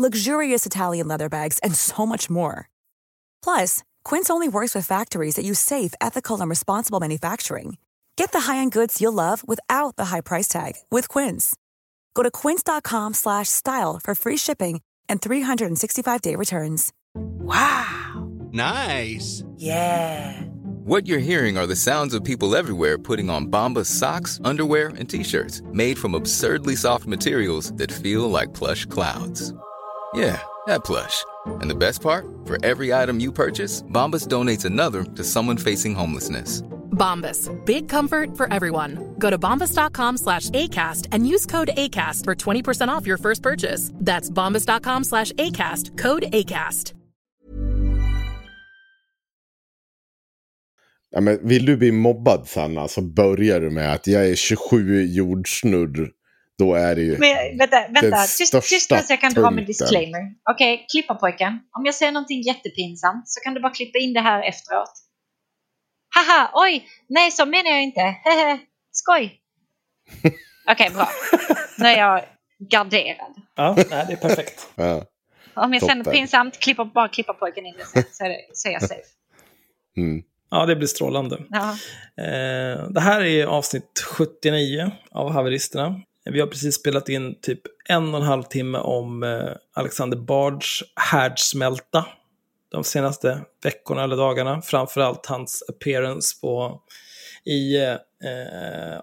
luxurious Italian leather bags, and so much more. Plus, Quince only works with factories that use safe, ethical, and responsible manufacturing. Get the high-end goods you'll love without the high price tag with Quince. Go to quince.com/style for free shipping and 365-day returns. Wow. Nice. Yeah. What you're hearing are the sounds of people everywhere putting on Bombas socks, underwear, and t-shirts made from absurdly soft materials that feel like plush clouds. Yeah, that plush. And the best part? For every item you purchase, Bombas donates another to someone facing homelessness. Bombas. Big comfort for everyone. Go to bombas.com slash ACAST and use code ACAST for 20% off your first purchase. That's bombas.com slash ACAST. Code ACAST. Ja, men vill du bli mobbad Sanna så börjar du med att jag är 27 jordsnurr. Då är det ju Men vänta, vänta. den Tyst, tyst största så jag kan punkten. disclaimer. Okej, klippa pojken. Om jag säger någonting jättepinsamt så kan du bara klippa in det här efteråt. Haha, oj, nej så menar jag inte. Hehe, skoj. Okej, bra. Nu är jag garderad. Ja, nej, det är perfekt. Ja. Om jag säger något pinsamt, klippa, bara klippa pojken in det så är, det, så är jag safe. Mm. Ja, det blir strålande. Ja. Eh, det här är avsnitt 79 av Haveristerna. Vi har precis spelat in typ en och en halv timme om eh, Alexander Bards härdsmälta de senaste veckorna eller dagarna. Framförallt hans appearance på, i eh,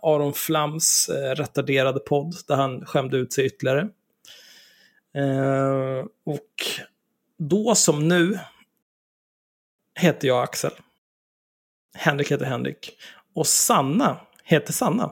Aron Flams eh, retarderade podd där han skämde ut sig ytterligare. Eh, och då som nu heter jag Axel. Henrik heter Henrik. Och Sanna heter Sanna.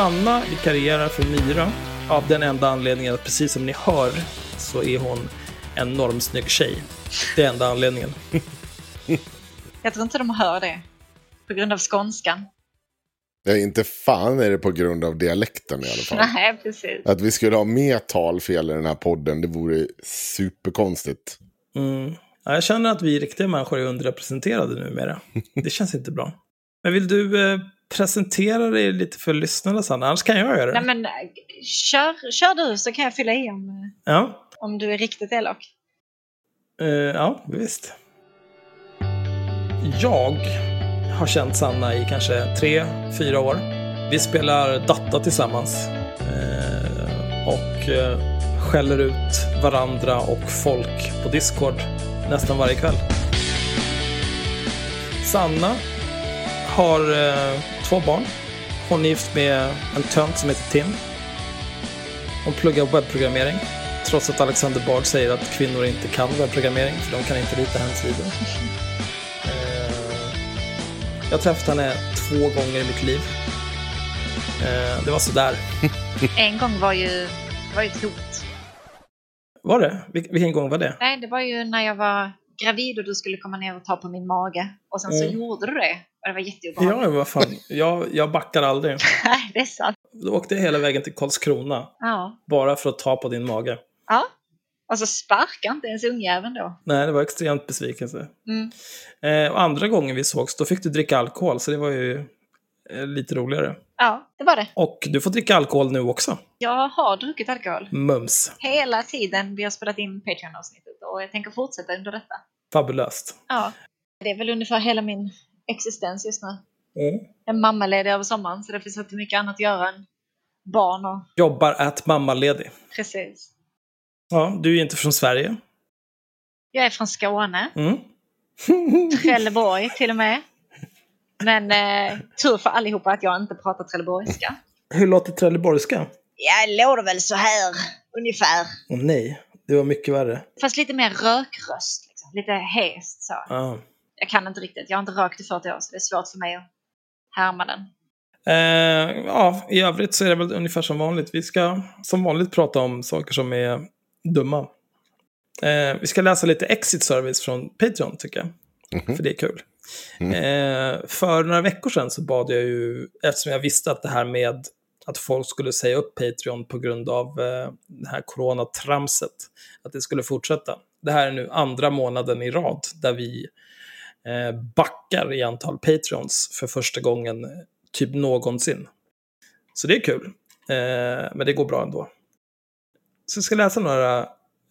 Sanna vikarierar för Myra av den enda anledningen att precis som ni hör så är hon en normsnygg tjej. Det är enda anledningen. Jag tror inte de hör det. På grund av skånskan. Ja, inte fan är det på grund av dialekten i alla fall. Nej, precis. Att vi skulle ha mer talfel i den här podden, det vore superkonstigt. Mm. Ja, jag känner att vi riktiga människor är underrepresenterade numera. Det känns inte bra. Men vill du eh, presentera dig lite för lyssnarna, Sanna? Annars kan jag göra det. Nej, men kör, kör du så kan jag fylla i om, Ja, om du är riktigt elak. eh, ja, visst. Jag har känt Sanna i kanske tre, fyra år. Vi spelar data tillsammans. Eh, och eh, skäller ut varandra och folk på Discord nästan varje kväll. Sanna har eh, två barn. Hon är gift med en tönt som heter Tim. Hon pluggar webbprogrammering. Trots att Alexander Bard säger att kvinnor inte kan webbprogrammering, för de kan inte rita hemsidor. Eh, jag har träffat henne två gånger i mitt liv. Eh, det var sådär. En gång var ju, var ju ett hot. Var det? Vil- vilken gång var det? Nej, det var ju när jag var gravid och du skulle komma ner och ta på min mage. Och sen så Mm. gjorde du det. Det var jätteobehagligt. Ja, vad fan. Jag, jag backar aldrig. Nej, det är sant. Då åkte jag hela vägen till Karlskrona. Ja. Bara för att ta på din mage. ja. Och så sparkar inte ens ungjäveln då. Nej, det var extremt besvikelse. Mm. Eh, och andra gången vi sågs, då fick du dricka alkohol, så det var ju eh, lite roligare. Ja, det var det. Och du får dricka alkohol nu också. Jag har druckit alkohol. Mums. Hela tiden vi har spelat in Patreon-avsnittet och jag tänker fortsätta under detta. Fabulöst. Ja. Det är väl ungefär hela min existens just nu. Mm. Jag är mammaledig över sommaren så det finns inte mycket annat att göra än barn och Jobbar at mammaledig. precis. Ja, du är inte från Sverige. Jag är från Skåne, Mm. Trelleborg till och med. Men eh, tur för allihopa att jag inte pratar trelleborgska. Hur låter trelleborgska? Ja, det låter väl så här ungefär. Åh nej, det var mycket värre. Fast lite mer rökröst. Liksom. Lite hest så. Ja. Jag kan inte riktigt. Jag har inte rökt i 40 år så det är svårt för mig att härma den. Eh, ja, i övrigt så är det väl ungefär som vanligt. Vi ska som vanligt prata om saker som är dumma. Eh, vi ska läsa lite exit service från Patreon tycker jag. För det är kul. Eh, för några veckor sedan så bad jag ju, eftersom jag visste att det här med att folk skulle säga upp Patreon på grund av eh, det här coronatramset, att det skulle fortsätta. Det här är nu andra månaden i rad där vi Eh, backar i antal Patreons för första gången typ någonsin. Så det är kul, eh, men det går bra ändå. Så jag ska läsa några,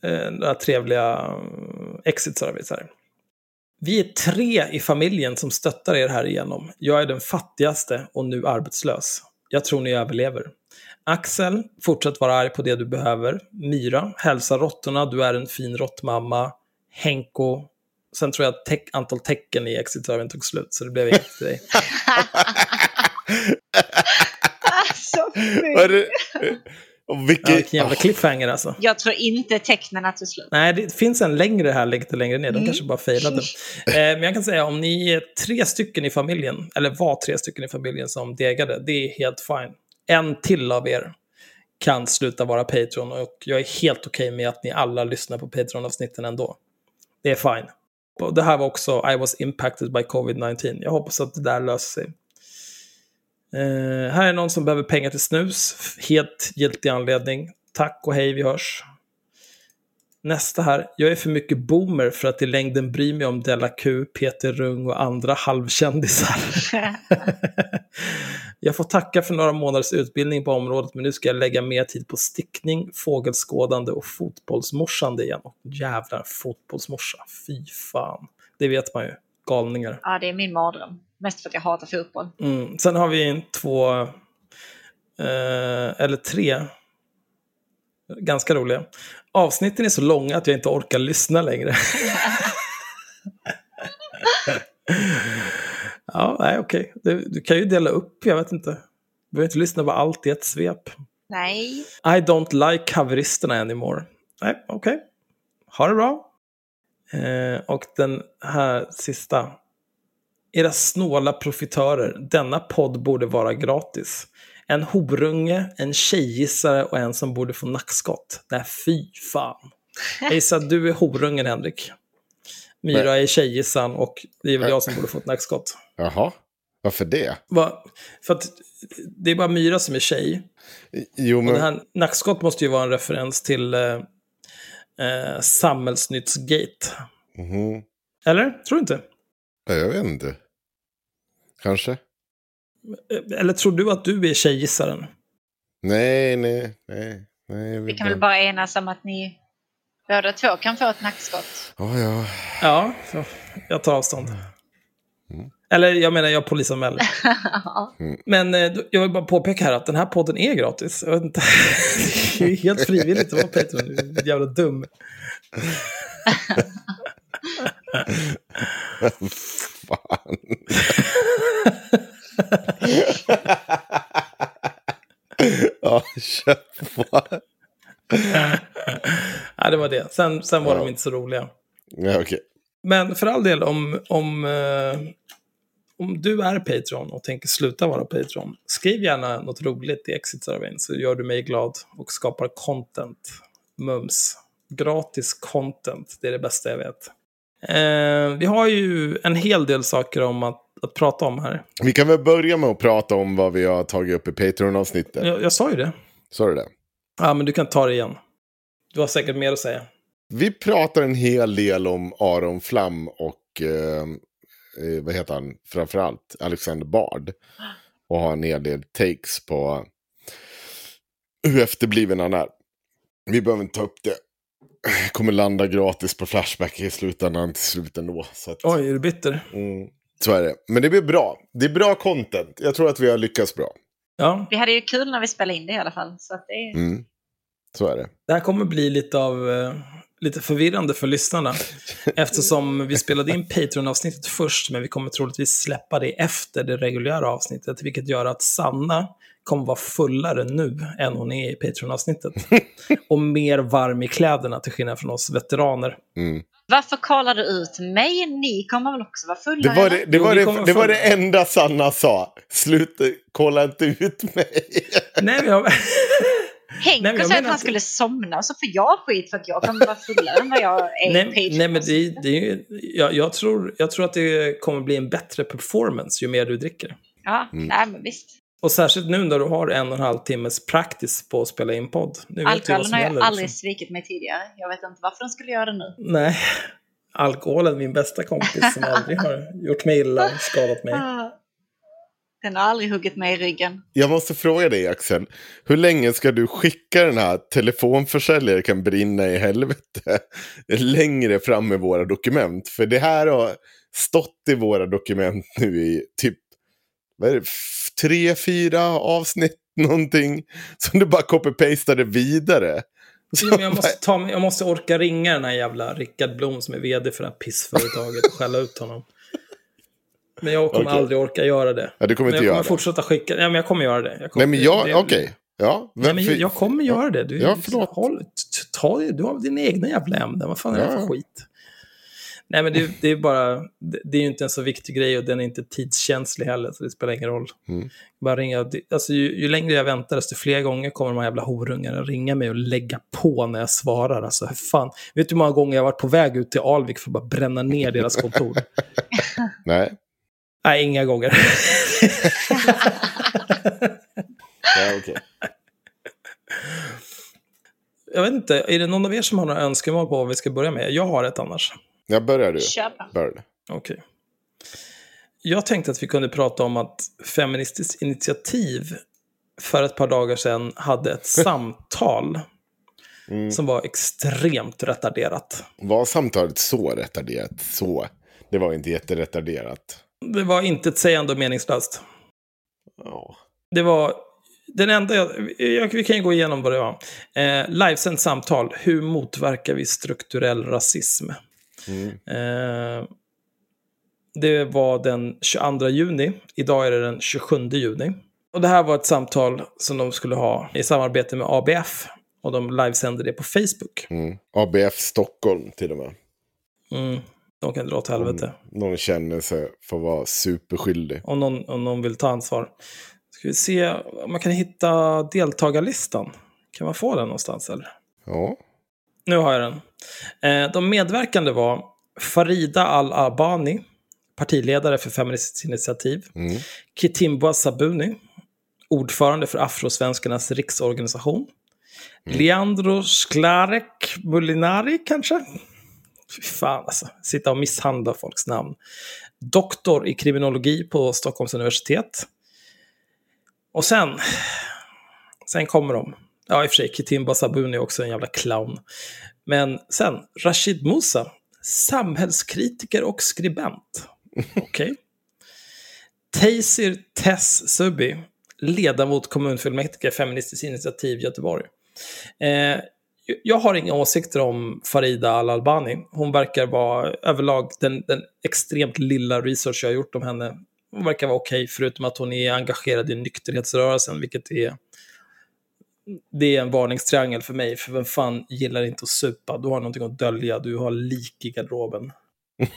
eh, några trevliga mm, exit service här. Vi är tre i familjen som stöttar er här igenom. Jag är den fattigaste och nu arbetslös. Jag tror ni överlever. Axel, fortsätt vara arg på det du behöver. Myra, hälsa råttorna, du är en fin råttmamma. Henko, sen tror jag att teck, antal tecken i exit-servern tog slut, så det blev inget till dig. Alltså, det? Och Ja, vilken... vilken jävla cliffhanger alltså. Jag tror inte tecknen tog slut. Nej, det finns en längre här lite längre ner. De kanske bara failade. Eh, men jag kan säga om ni är tre stycken i familjen, eller var tre stycken i familjen som degade, det är helt fine. En till av er kan sluta vara Patreon och jag är helt okej med att ni alla lyssnar på Patreon-avsnitten ändå. Det är fine. Det här var också I was impacted by covid-19. Jag hoppas att det där löser sig. Eh, här är någon som behöver pengar till snus. Helt giltig anledning. Tack och hej, vi hörs. Nästa här. Jag är för mycket boomer för att i längden bry mig om Della Q, Peter Rung och andra halvkändisar. jag får tacka för några månaders utbildning på området men nu ska jag lägga mer tid på stickning, fågelskådande och fotbollsmorsande igen. Och jävlar, fotbollsmorsa. Fy fan. Det vet man ju. Galningar. Ja, det är min mardröm. Mest för att jag hatar fotboll. Mm. Sen har vi två, eh, eller tre, ganska roliga. Avsnitten är så långa att jag inte orkar lyssna längre. ja, nej, okej. Du, du kan ju dela upp, jag vet inte. Du behöver inte lyssna på allt i ett svep. Nej. I don't like coveristerna anymore. Nej, okej. Ha det bra. Eh, och den här sista. Era snåla profitörer, denna podd borde vara gratis. En horunge, en tjejgissare och en som borde få nackskott. Nej, fy fan. Jag gissar att du är horungen, Henrik. Myra är tjejgissaren och det är väl jag som borde få ett nackskott. Jaha, varför det? Va? För att det är bara Myra som är tjej. Jo, Och det men... här nackskott måste ju vara en referens till eh, eh, Samhällsnyttsgate. Mhm. Eller? Tror du inte? Ja, Jag vet inte. Kanske? Eller tror du att du är tjejgissaren? Nej, nej, nej. nej Vi kan väl bara enas om att ni båda två kan få ett nackskott. Ja, ja. Ja, så jag tar avstånd. Eller jag menar, jag polisanmäler. Men eh, jag vill bara påpeka här att den här podden är gratis. Jag vet inte. Det är ju helt frivilligt att vara Patreon. Du är jävla dum. Fan. ja, köp bara. Ja, det var det. Sen, sen var de inte så roliga. Ja, okej. Men för all del, om, om, eh, om du är Patreon och tänker sluta vara Patreon, skriv gärna något roligt i exit-surveyn så gör du mig glad och skapar content. Mums. Gratis content, det är det bästa jag vet. Eh, vi har ju en hel del saker om att, att prata om här. Vi kan väl börja med att prata om vad vi har tagit upp i Patreon-avsnittet. Jag, jag sa ju det. Sa du det? Ja, men du kan ta det igen. Du har säkert mer att säga. Vi pratar en hel del om Aron Flam och eh, eh, vad heter han? Framförallt Alexander Bard. Och har en hel del takes på hur efterbliven han är. Vi behöver inte ta upp det. Kommer landa gratis på Flashback i slutändan till slut ändå. Så, att, Oj, är du bitter? mm, så är det. Men det blir bra. Det är bra content. Jag tror att vi har lyckats bra. Ja, Vi hade ju kul när vi spelade in det i alla fall. Så att det är... Mm. Så är det. Det här kommer bli lite av eh, lite förvirrande för lyssnarna. Eftersom vi spelade in Patreon-avsnittet först, men vi kommer troligtvis släppa det efter det reguljära avsnittet. Vilket gör att Sanna kommer vara fullare nu än hon är i Patreon-avsnittet. och mer varm i kläderna till skillnad från oss veteraner. Mm. Varför kallar du ut mig? Ni kommer väl också vara fulla? Det var det, det, Jo, var det, det, var det enda Sanna sa. Sluta, kolla inte ut mig. Nej, men jag... Henk Nej, men jag sa att han att- skulle somna så får jag skit för att jag kommer vara fullare än vad jag är i Nej, Patreon. nej, men det, det är ju... Jag, jag, tror, jag tror att det kommer bli en bättre performance ju mer du dricker. Ja, Mm. nej men visst. Och särskilt nu när du har en och en halv timmes praktis på att spela in podd. Nu vet du vad Alkoholen som har ju aldrig liksom. svikit mig tidigare. Jag vet inte varför den skulle göra det nu. Nej, alkoholen min bästa kompis som aldrig har gjort mig illa skadat mig. Ah. Den har aldrig huggit mig i ryggen. Jag måste fråga dig Axel. Hur länge ska du skicka den här telefonförsäljare kan brinna i helvete längre fram i våra dokument? För det här har stått i våra dokument nu i typ vad är det, tre, fyra avsnitt någonting. Som du bara copy-pastade vidare. Jo, jag, måste ta, jag måste orka ringa den här jävla Rickard Blom som är vd för det här pissföretaget och skälla ut honom. Men jag kommer Okej. aldrig orka göra det. Ja, du kommer men inte jag kommer det. fortsätta skicka. Nej, men jag kommer göra det. Jag kommer, Nej men jag, det- okej. Ja, Nej, men jag kommer göra det. Du, Ja, förlåt. Håll, ta, det. du har dina egna jävla ämnen. Vad fan är det Ja, för skit? Nej, men det, det är bara... Det, det är ju inte en så viktig grej och den är inte tidskänslig heller, så det spelar ingen roll. Mm. Bara ringa. Alltså, ju, ju längre jag väntar, desto fler gånger kommer de här jävla horungarna ringa mig och lägga på när jag svarar. Alltså, hur fan. Vet du hur många gånger jag har varit på väg ut till Alvik för att bara bränna ner deras kontor? Nej. Nej, inga gånger. Ja, okej. jag vet inte, är det någon av er som har några önskemål på vad vi ska börja med? Jag har ett annars. Jag börjar du. Kör. Okej. Jag tänkte att vi kunde prata om att Feministiskt initiativ för ett par dagar sedan hade ett samtal Mm. som var extremt retarderat. Var samtalet så retarderat? Så. Det var inte jätteretarderat. Det var inte ett sägande och meningslöst. Ja. Det var den enda jag, jag, vi kan ju gå igenom vad det var. Eh, livesänt samtal, hur motverkar vi strukturell rasism? Mm. Eh, det var den 22 juni. Idag är det den 27 juni. Och det här var ett samtal som de skulle ha i samarbete med ABF. Och de livesände det på Facebook. Mm. ABF Stockholm till och med. Mm, de kan dra åt helvete. Någon känner sig för att vara superskyldig. Om, någon, om någon vill ta ansvar. Ska vi se om man kan hitta deltagarlistan. Kan man få den någonstans eller? Ja. Nu har jag den. Eh, de medverkande var Farida Al-Abani, partiledare för Feministiskt initiativ. Mm. Kitimbwa Sabuni, ordförande för Afrosvenskarnas riksorganisation. Leandro Sklarek Molinari kanske? Fy fan alltså, sitta och misshandla folks namn. Doktor i kriminologi på Stockholms universitet. Och sen, sen kommer de. Ja, i och för sig, Kitimbwa Sabuni är också en jävla clown. Men sen, Rashid Musa, samhällskritiker och skribent. Okej. Taysir Tess Subi, ledamot kommunfullmäktige Feministiskt initiativ Göteborg. Eh, jag har inga åsikter om Farida Al-Albani. Hon verkar vara överlag den, den extremt lilla research jag har gjort om henne. Hon verkar vara okej, förutom att hon är engagerad i nykterhetsrörelsen, vilket är det är en varningstriangel för mig, för vem fan gillar inte att supa? Du har någonting att dölja, du har lik i garderoben.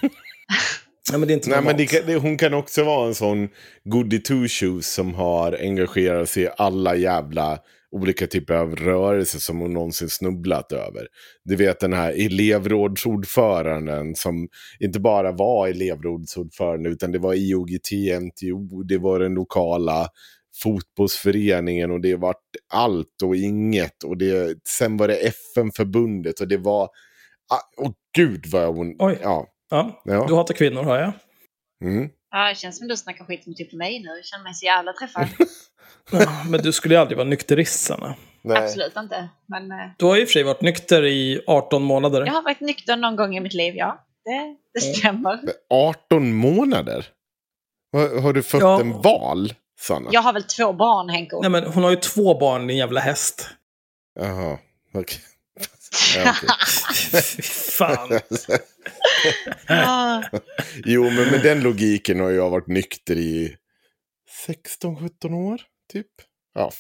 Nej, men det är inte Nej, men det, det, hon kan också vara en sån goody two shoes som har engagerat sig i alla jävla olika typer av rörelser som hon någonsin snubblat över. Du vet den här elevrådsordföranden som inte bara var elevrådsordförande utan det var IOGT, NTO, det var den lokala fotbollsföreningen och det var allt och inget. Och det, sen var det FN-förbundet och det var... ah, Åh gud vad hon... Oj. Ja. Ja, Ja. du hatar kvinnor, hör jag. Mm. Ja, det känns som du snackar skit om typ mig nu. Jag känner mig så jävla träffad. Ja, men du skulle ju aldrig vara nykterist, Sanna. Nej. Absolut inte. Men eh, Du har ju i och för sig varit nykter i 18 månader. jag har varit nykter någon gång i mitt liv, ja. Det, det stämmer. 18 månader? Har, har du fött Ja. en val, Sanna? Jag har väl två barn, Henko? Nej, men hon har ju två barn, din jävla häst. Jaha, okej. Ja. Fy fan. Ah, jo, men med den logiken har jag varit nykter i 16-17 år, typ. Ja,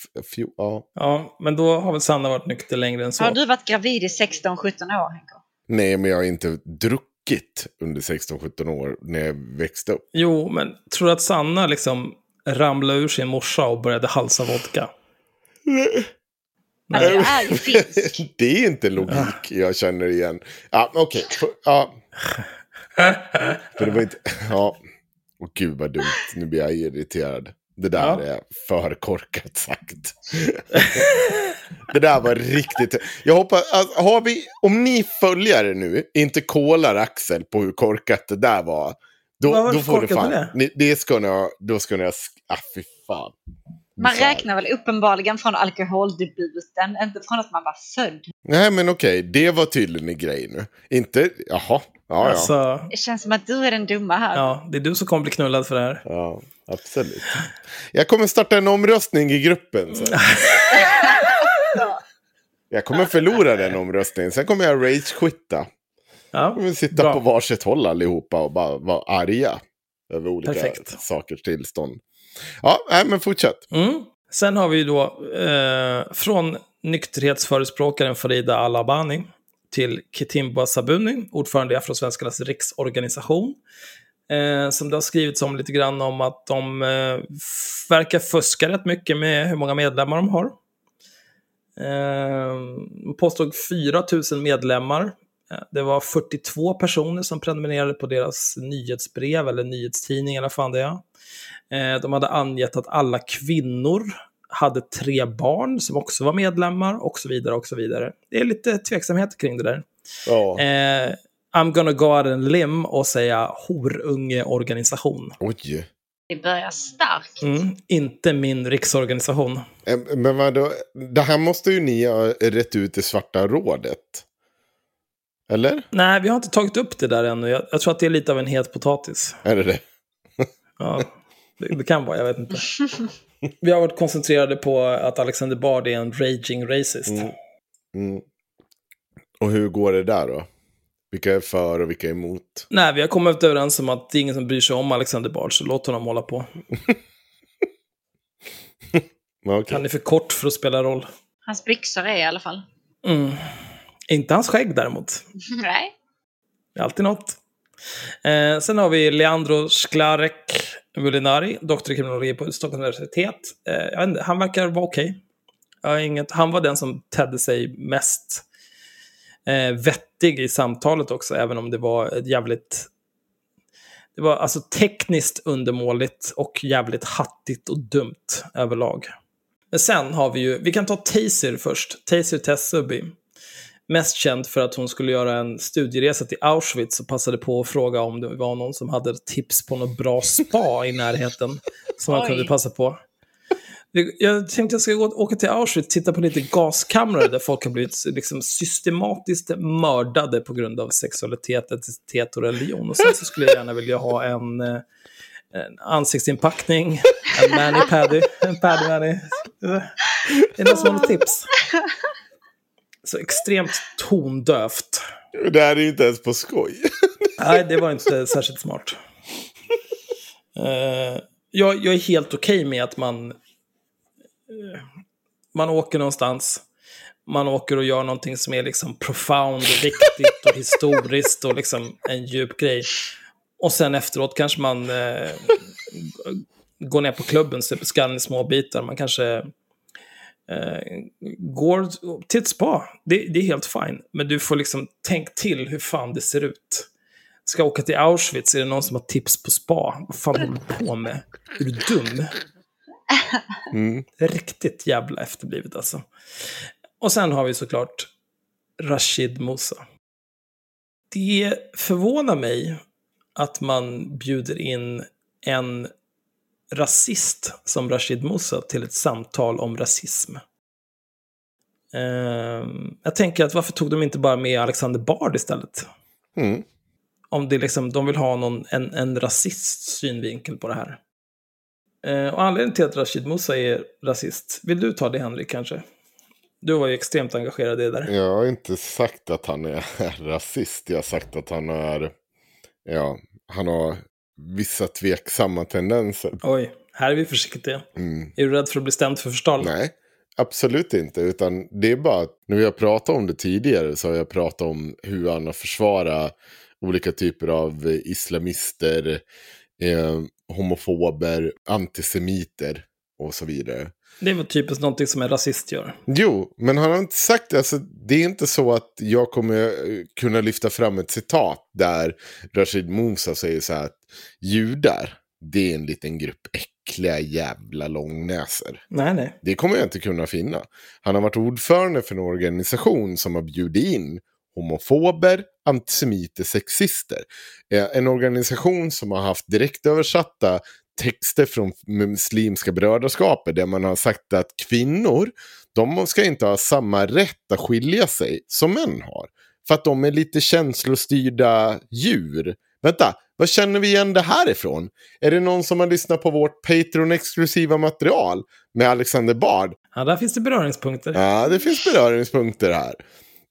ja. Ja, men då har väl Sanna varit nykter längre än så. Har du varit gravid i 16-17 år, Henko? Nej, men jag har inte druckit under 16-17 år när jag växte upp. Jo, men tror du att Sanna liksom ramlade ur sin morsa och började halsa vodka? Alltså, jag är ju finsk. det är inte logik jag känner igen. Ja, okej. För- Ja. För det var inte... Ja. Åh gud vad dumt. Nu blir jag irriterad. Det där Ja. är för korkat sagt. det där var riktigt... Jag hoppas... Alltså, har vi... Om ni följare nu inte kolar Axel på hur korkat det där var. Då, då får korkat fan... det? Ni, det ska ni... Då ska ni... ha Ah, fy fan. Man räknar väl uppenbarligen från alkoholdebuten, inte från att man var född. Nej, men okej. Det var tydligen en grej nu. Inte... Jaha. Ja, ja. Alltså, Det känns som att du är den dumma här. ja, det är du som kommer bli knullad för det här. Ja, absolut. Jag kommer starta en omröstning i gruppen sen. Jag kommer förlora den omröstningen. Sen kommer jag rage-quitta. Ja, Vi sitta bra. på varsitt håll allihopa och bara vara arga. Över olika Perfekt. sakers tillstånd. Ja, nej, men fortsätt. Mm. Sen har vi då eh, från nykterhetsförespråkaren Farida Alabani till Kitimba Sabuni, ordförande i Afrosvenskarnas riksorganisation. Eh, som det har skrivits om lite grann om att de eh, verkar fuska rätt mycket med hur många medlemmar de har. Eh, påstod 4 000 medlemmar. Eh, Det var 42 personer som prenumererade på deras nyhetsbrev eller nyhetstidning eller vad fan det är. Eh, De hade angett att alla kvinnor hade tre barn som också var medlemmar och så vidare och så vidare. Det är lite tveksamhet kring det där. Ja. Eh, I'm gonna go out and limb och säga horungeorganisation. Oj. Det börjar starkt. Mm, inte min riksorganisation. Men vadå? Det här måste ju ni ha rätt ut i Svarta rådet. Eller? Nej, vi har inte tagit upp det där ännu. Jag, jag tror att det är lite av en het potatis. Är det det? Ja, det, det kan vara, jag vet inte. Vi har varit koncentrerade på att Alexander Bard är en raging racist. Mm. Och hur går det där då? Vilka är för och vilka är emot? Nej, vi har kommit överens om att det är ingen som bryr sig om Alexander Bard, så låt honom hålla på. Okej. Han är för kort för att spela roll. Hans byxor är i alla fall. Mm. Inte hans skägg däremot. Nej. Det är alltid något. Eh, sen har vi Leandro Sklarek Mulinari, doktor i kriminologi på Stockholms universitet. Eh, inte, han verkar vara okej. Inget- Han var den som tedde sig mest eh, vettig i samtalet också, även om det var ett jävligt... Det var alltså tekniskt undermåligt och jävligt hattigt och dumt överlag. Men sen har vi ju, vi kan ta Taser först, Taser Tessubi. Mest känd för att hon skulle göra en studieresa till Auschwitz och passade på att fråga om det var någon som hade tips på något bra spa i närheten som man kunde passa på. Jag tänkte jag ska gå, åka till Auschwitz och titta på lite gaskamrar där folk har blivit liksom systematiskt mördade på grund av sexualitet, etnicitet och religion. Och sen så skulle jag gärna vilja ha en, eh, en ansiktsinpackning, en mani-paddy, en paddy-mani. Är det någon som har något tips? Så extremt tondövt. Det här är ju inte ens på skoj. Nej, det var inte särskilt smart. Eh, jag, jag är helt okej med att man, eh, man åker någonstans, man åker och gör någonting som är liksom profound och viktigt och historiskt och liksom en djup grej. Och sen efteråt kanske man eh, går ner på klubben, super skallen i små bitar. Man kanske eh, går till ett spa. Det, det är helt fine. Men du får liksom tänk till hur fan det ser ut. Ska åka till Auschwitz, är det någon som har tips på spa? Vad fan håller du på med? Är du dum? Mm. Riktigt jävla efterblivet alltså. Och sen har vi såklart Rashid Musa. Det förvånar mig att man bjuder in en rasist som Rashid Musa till ett samtal om rasism. Ehm, jag tänker att varför tog de inte bara med Alexander Bard istället? Mm. Om det liksom, de vill ha någon, en, en rasist synvinkel på det här. Eh, och anledningen till att Rashid Musa är rasist, vill du ta det Henrik kanske? Du var ju extremt engagerad i det där. Jag har inte sagt att han är rasist. Jag har sagt att han är... Ja, han har vissa tveksamma tendenser. Oj, här är vi försiktiga. Mm. Är du rädd för att bli stämd för förtal? Nej, absolut inte. Utan det är bara att när vi har pratat om det tidigare så har jag pratat om hur han har försvarat olika typer av islamister, eh, homofober, antisemiter och så vidare. Det var typiskt någonting som en rasist gör. Jo, men han har inte sagt det. Alltså, det är inte så att jag kommer eh, kunna lyfta fram ett citat där Rashid Musa säger så här att judar, det är en liten grupp äckliga jävla långnäsor. Nej, nej. Det kommer jag inte kunna finna. Han har varit ordförande för en organisation som har bjudit in homofober, antisemiter, sexister. Eh, En organisation som har haft direktöversatta texter från Muslimska brödraskapet där man har sagt att kvinnor, de ska inte ha samma rätt att skilja sig som män har. För att de är lite känslostyrda djur. Vänta, vad känner vi igen det här ifrån? Är det någon som har lyssnat på vårt Patreon-exklusiva material med Alexander Bard? Ja, där finns det beröringspunkter. Ja, det finns beröringspunkter här.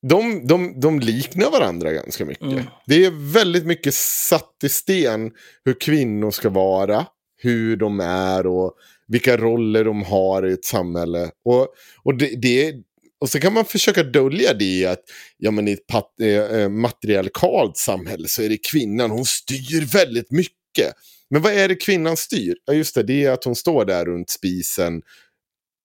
De, de, de liknar varandra ganska mycket. Mm. Det är väldigt mycket satt i sten hur kvinnor ska vara, hur de är och vilka roller de har i ett samhälle. Och, och, det, det, och så kan man försöka dölja det i att ja, men i ett pat, eh, eh, matriarkalt samhälle så är det kvinnan, hon styr väldigt mycket. Men vad är det kvinnan styr? Ja, just det, det är att hon står där runt spisen,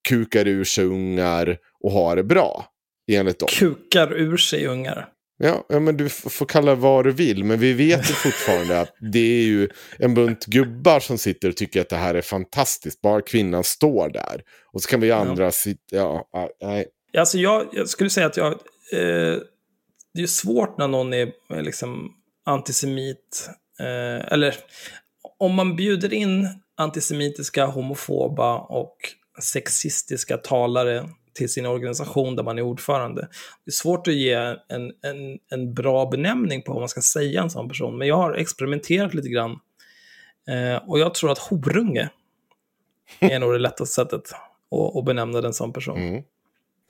kukar ur sig ungar och har det bra. Enligt dem. Kukar ur sig ungar. Ja, ja, men du får kalla det vad du vill. Men vi vet ju fortfarande att det är ju en bunt gubbar som sitter och tycker att det här är fantastiskt. Bara kvinnan står där. Och så kan vi andra sitta... Ja, ja, nej. Alltså jag, jag skulle säga att jag... Eh, det är svårt när någon är eh, liksom antisemit. Eh, eller om man bjuder in antisemitiska, homofoba och sexistiska talare till sin organisation där man är ordförande. Det är svårt att ge en, en, en bra benämning på vad man ska säga en sån person. Men jag har experimenterat lite grann. Eh, och jag tror att horunge är nog det lättaste sättet att, att benämna den som person. Mm.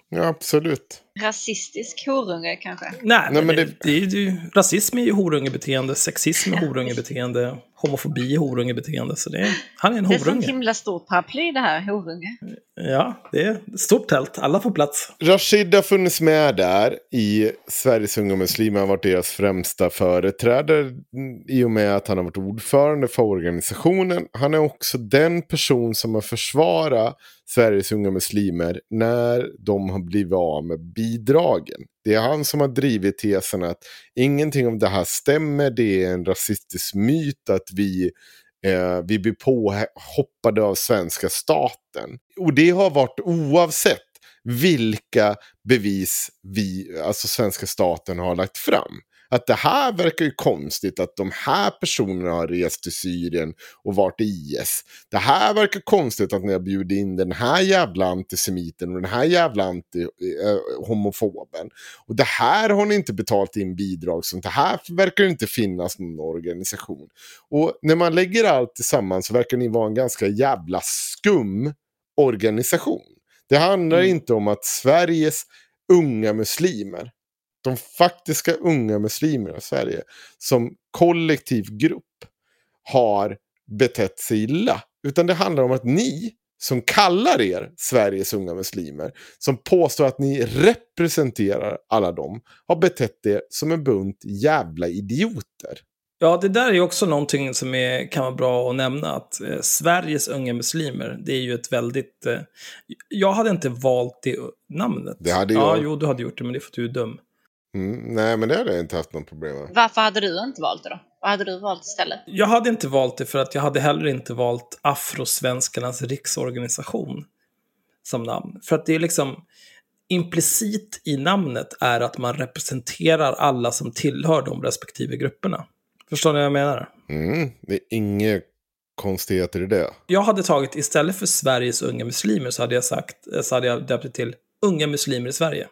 Ja, absolut. Rasistisk horunge kanske? Nej, men men det, det- det är ju, rasism är ju horungebeteende, sexism är horungebeteende, homofobi är horungebeteende. Så det är, han är en Det är ett horunge. himla stort paraply det här, horunge. Ja, det är ett stort tält, alla får plats. Rashid har funnits med där i Sveriges unga muslimer. Han har varit deras främsta företrädare i och med att han har varit ordförande för organisationen. Han är också den person som har försvarat Sveriges unga muslimer när de har blivit av med bidragen. Det är han som har drivit tesen att ingenting av det här stämmer. Det är en rasistisk myt att vi Eh, vi blir påhoppade av svenska staten. Och det har varit oavsett vilka bevis vi, alltså svenska staten har lagt fram. Att det här verkar ju konstigt att de här personerna har rest till Syrien och varit i IS. Det här verkar konstigt att ni har bjudit in den här jävla antisemiten och den här jävla anti, eh, homofoben. Och det här har ni inte betalt in bidrag som. Det här verkar det inte finnas någon organisation. Och när man lägger allt tillsammans så verkar ni vara en ganska jävla skum organisation. Det handlar Mm. inte om att Sveriges unga muslimer, de faktiska unga muslimerna i Sverige, som kollektiv grupp har betett sig illa. Utan det handlar om att ni som kallar er Sveriges unga muslimer, som påstår att ni representerar alla dem, har betett er som en bunt jävla idioter. Ja, det där är ju också någonting som är, kan vara bra att nämna, att eh, Sveriges unga muslimer, det är ju ett väldigt... Eh, jag hade inte valt det namnet. Det hade Ja, jag. jo, du hade gjort det, men det är för att du är dum. Mm, nej, men det hade jag inte haft något problem med. Varför hade du inte valt det då? Vad hade du valt istället? Jag hade inte valt det för att jag hade heller inte valt Afrosvenskarnas riksorganisation som namn. För att det är liksom implicit i namnet är att man representerar alla som tillhör de respektive grupperna. Förstår ni vad jag menar? Mm, det är inga konstigheter i det. Jag hade tagit, istället för Sveriges unga muslimer, så hade jag sagt, så hade jag döpt det till Unga muslimer i Sverige.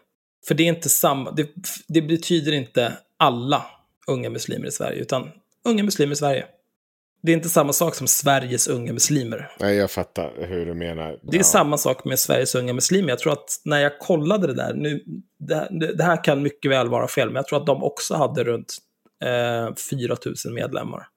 För det är inte samma, det, det betyder inte alla unga muslimer i Sverige, utan unga muslimer i Sverige. Det är inte samma sak som Sveriges unga muslimer. Nej, jag fattar hur du menar. Det är Ja. samma sak med Sveriges unga muslimer. Jag tror att när jag kollade det där, nu, det, här- det här kan mycket väl vara fel, men jag tror att de också hade runt eh, 4 000 medlemmar.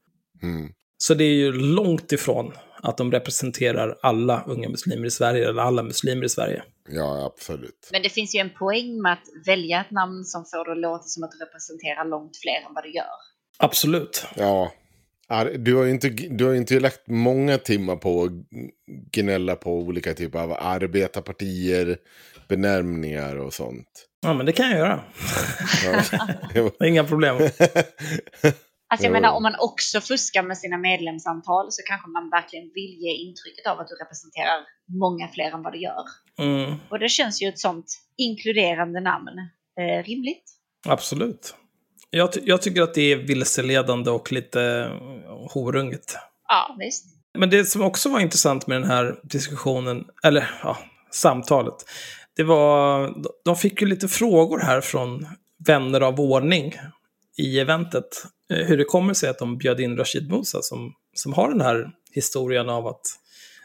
Mm. Så det är ju långt ifrån att de representerar alla unga muslimer i Sverige, eller alla muslimer i Sverige. Ja, absolut. Men det finns ju en poäng med att välja ett namn som får det att låta som att du representerar långt fler än vad du gör. Absolut. Ja. Du har ju inte, du har inte lagt många timmar på att gnälla på olika typer av arbetarpartier, benämningar och sånt. Ja, men det kan jag göra. Ja. Inga problem. Alltså jag menar om man också fuskar med sina medlemsantal så kanske man verkligen vill ge intrycket av att du representerar många fler än vad du gör. Mm, Och det känns ju ett sånt inkluderande namn eh, rimligt. absolut. Jag, ty- jag tycker att det är vilseledande och lite horunget. Ja, visst. Men det som också var intressant med den här diskussionen, eller ja, samtalet, det var, de fick ju lite frågor här från vänner av ordning i eventet. Eh, Hur det kommer sig att de bjöd in Rashid Musa som, som har den här historien av att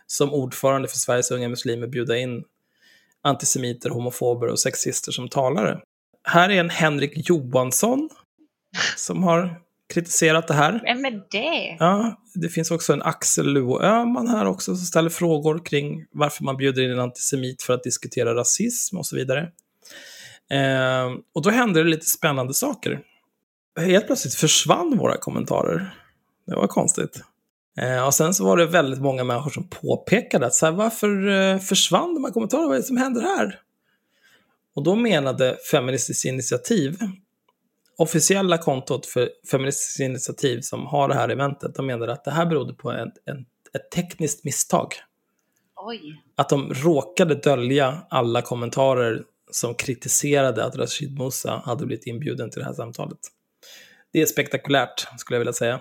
som ordförande för Sveriges unga muslimer bjuda in antisemiter, homofober och sexister som talare. Här är en Henrik Johansson som har kritiserat det här. Vem är det? Ja, det finns också en Axel Luo Öhman här också som ställer frågor kring varför man bjuder in en antisemit för att diskutera rasism och så vidare. Eh, och då hände det lite spännande saker. Helt plötsligt försvann våra kommentarer. Det var konstigt. Eh, och sen så var det väldigt många människor som påpekade att så här, varför eh, försvann de här kommentarerna? Vad är det som händer här? Och då menade Feministiskt initiativ, officiella kontot för Feministiskt initiativ som har det här eventet, de menade att det här berodde på en, en, ett tekniskt misstag. Oj. Att de råkade dölja alla kommentarer som kritiserade att Rashid Musa hade blivit inbjuden till det här samtalet. Det är spektakulärt, skulle jag vilja säga.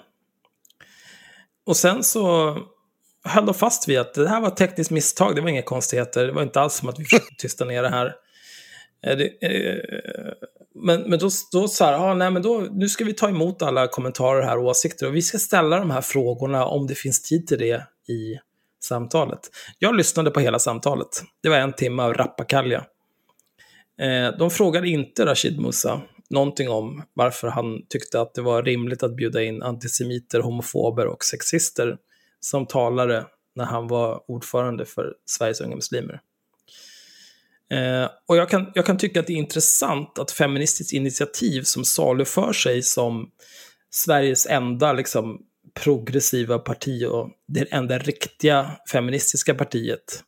Och sen så höll de fast vid att det här var ett tekniskt misstag, det var inga konstigheter, det var inte alls som att vi försökte tysta ner det här. Eh, eh, men, men då, då så här, ah, nej, men då, nu ska vi ta emot alla kommentarer här och åsikter och vi ska ställa de här frågorna om det finns tid till det i samtalet. Jag lyssnade på hela samtalet. Det var en timme av rappakalja. Eh, de frågade inte Rashid Musa någonting om varför han tyckte att det var rimligt att bjuda in antisemiter, homofober och sexister som talare när han var ordförande för Sveriges unga muslimer. Eh, och jag kan, jag kan tycka att det är intressant att Feministiskt initiativ som saluför sig som Sveriges enda liksom, progressiva parti och det enda riktiga feministiska partiet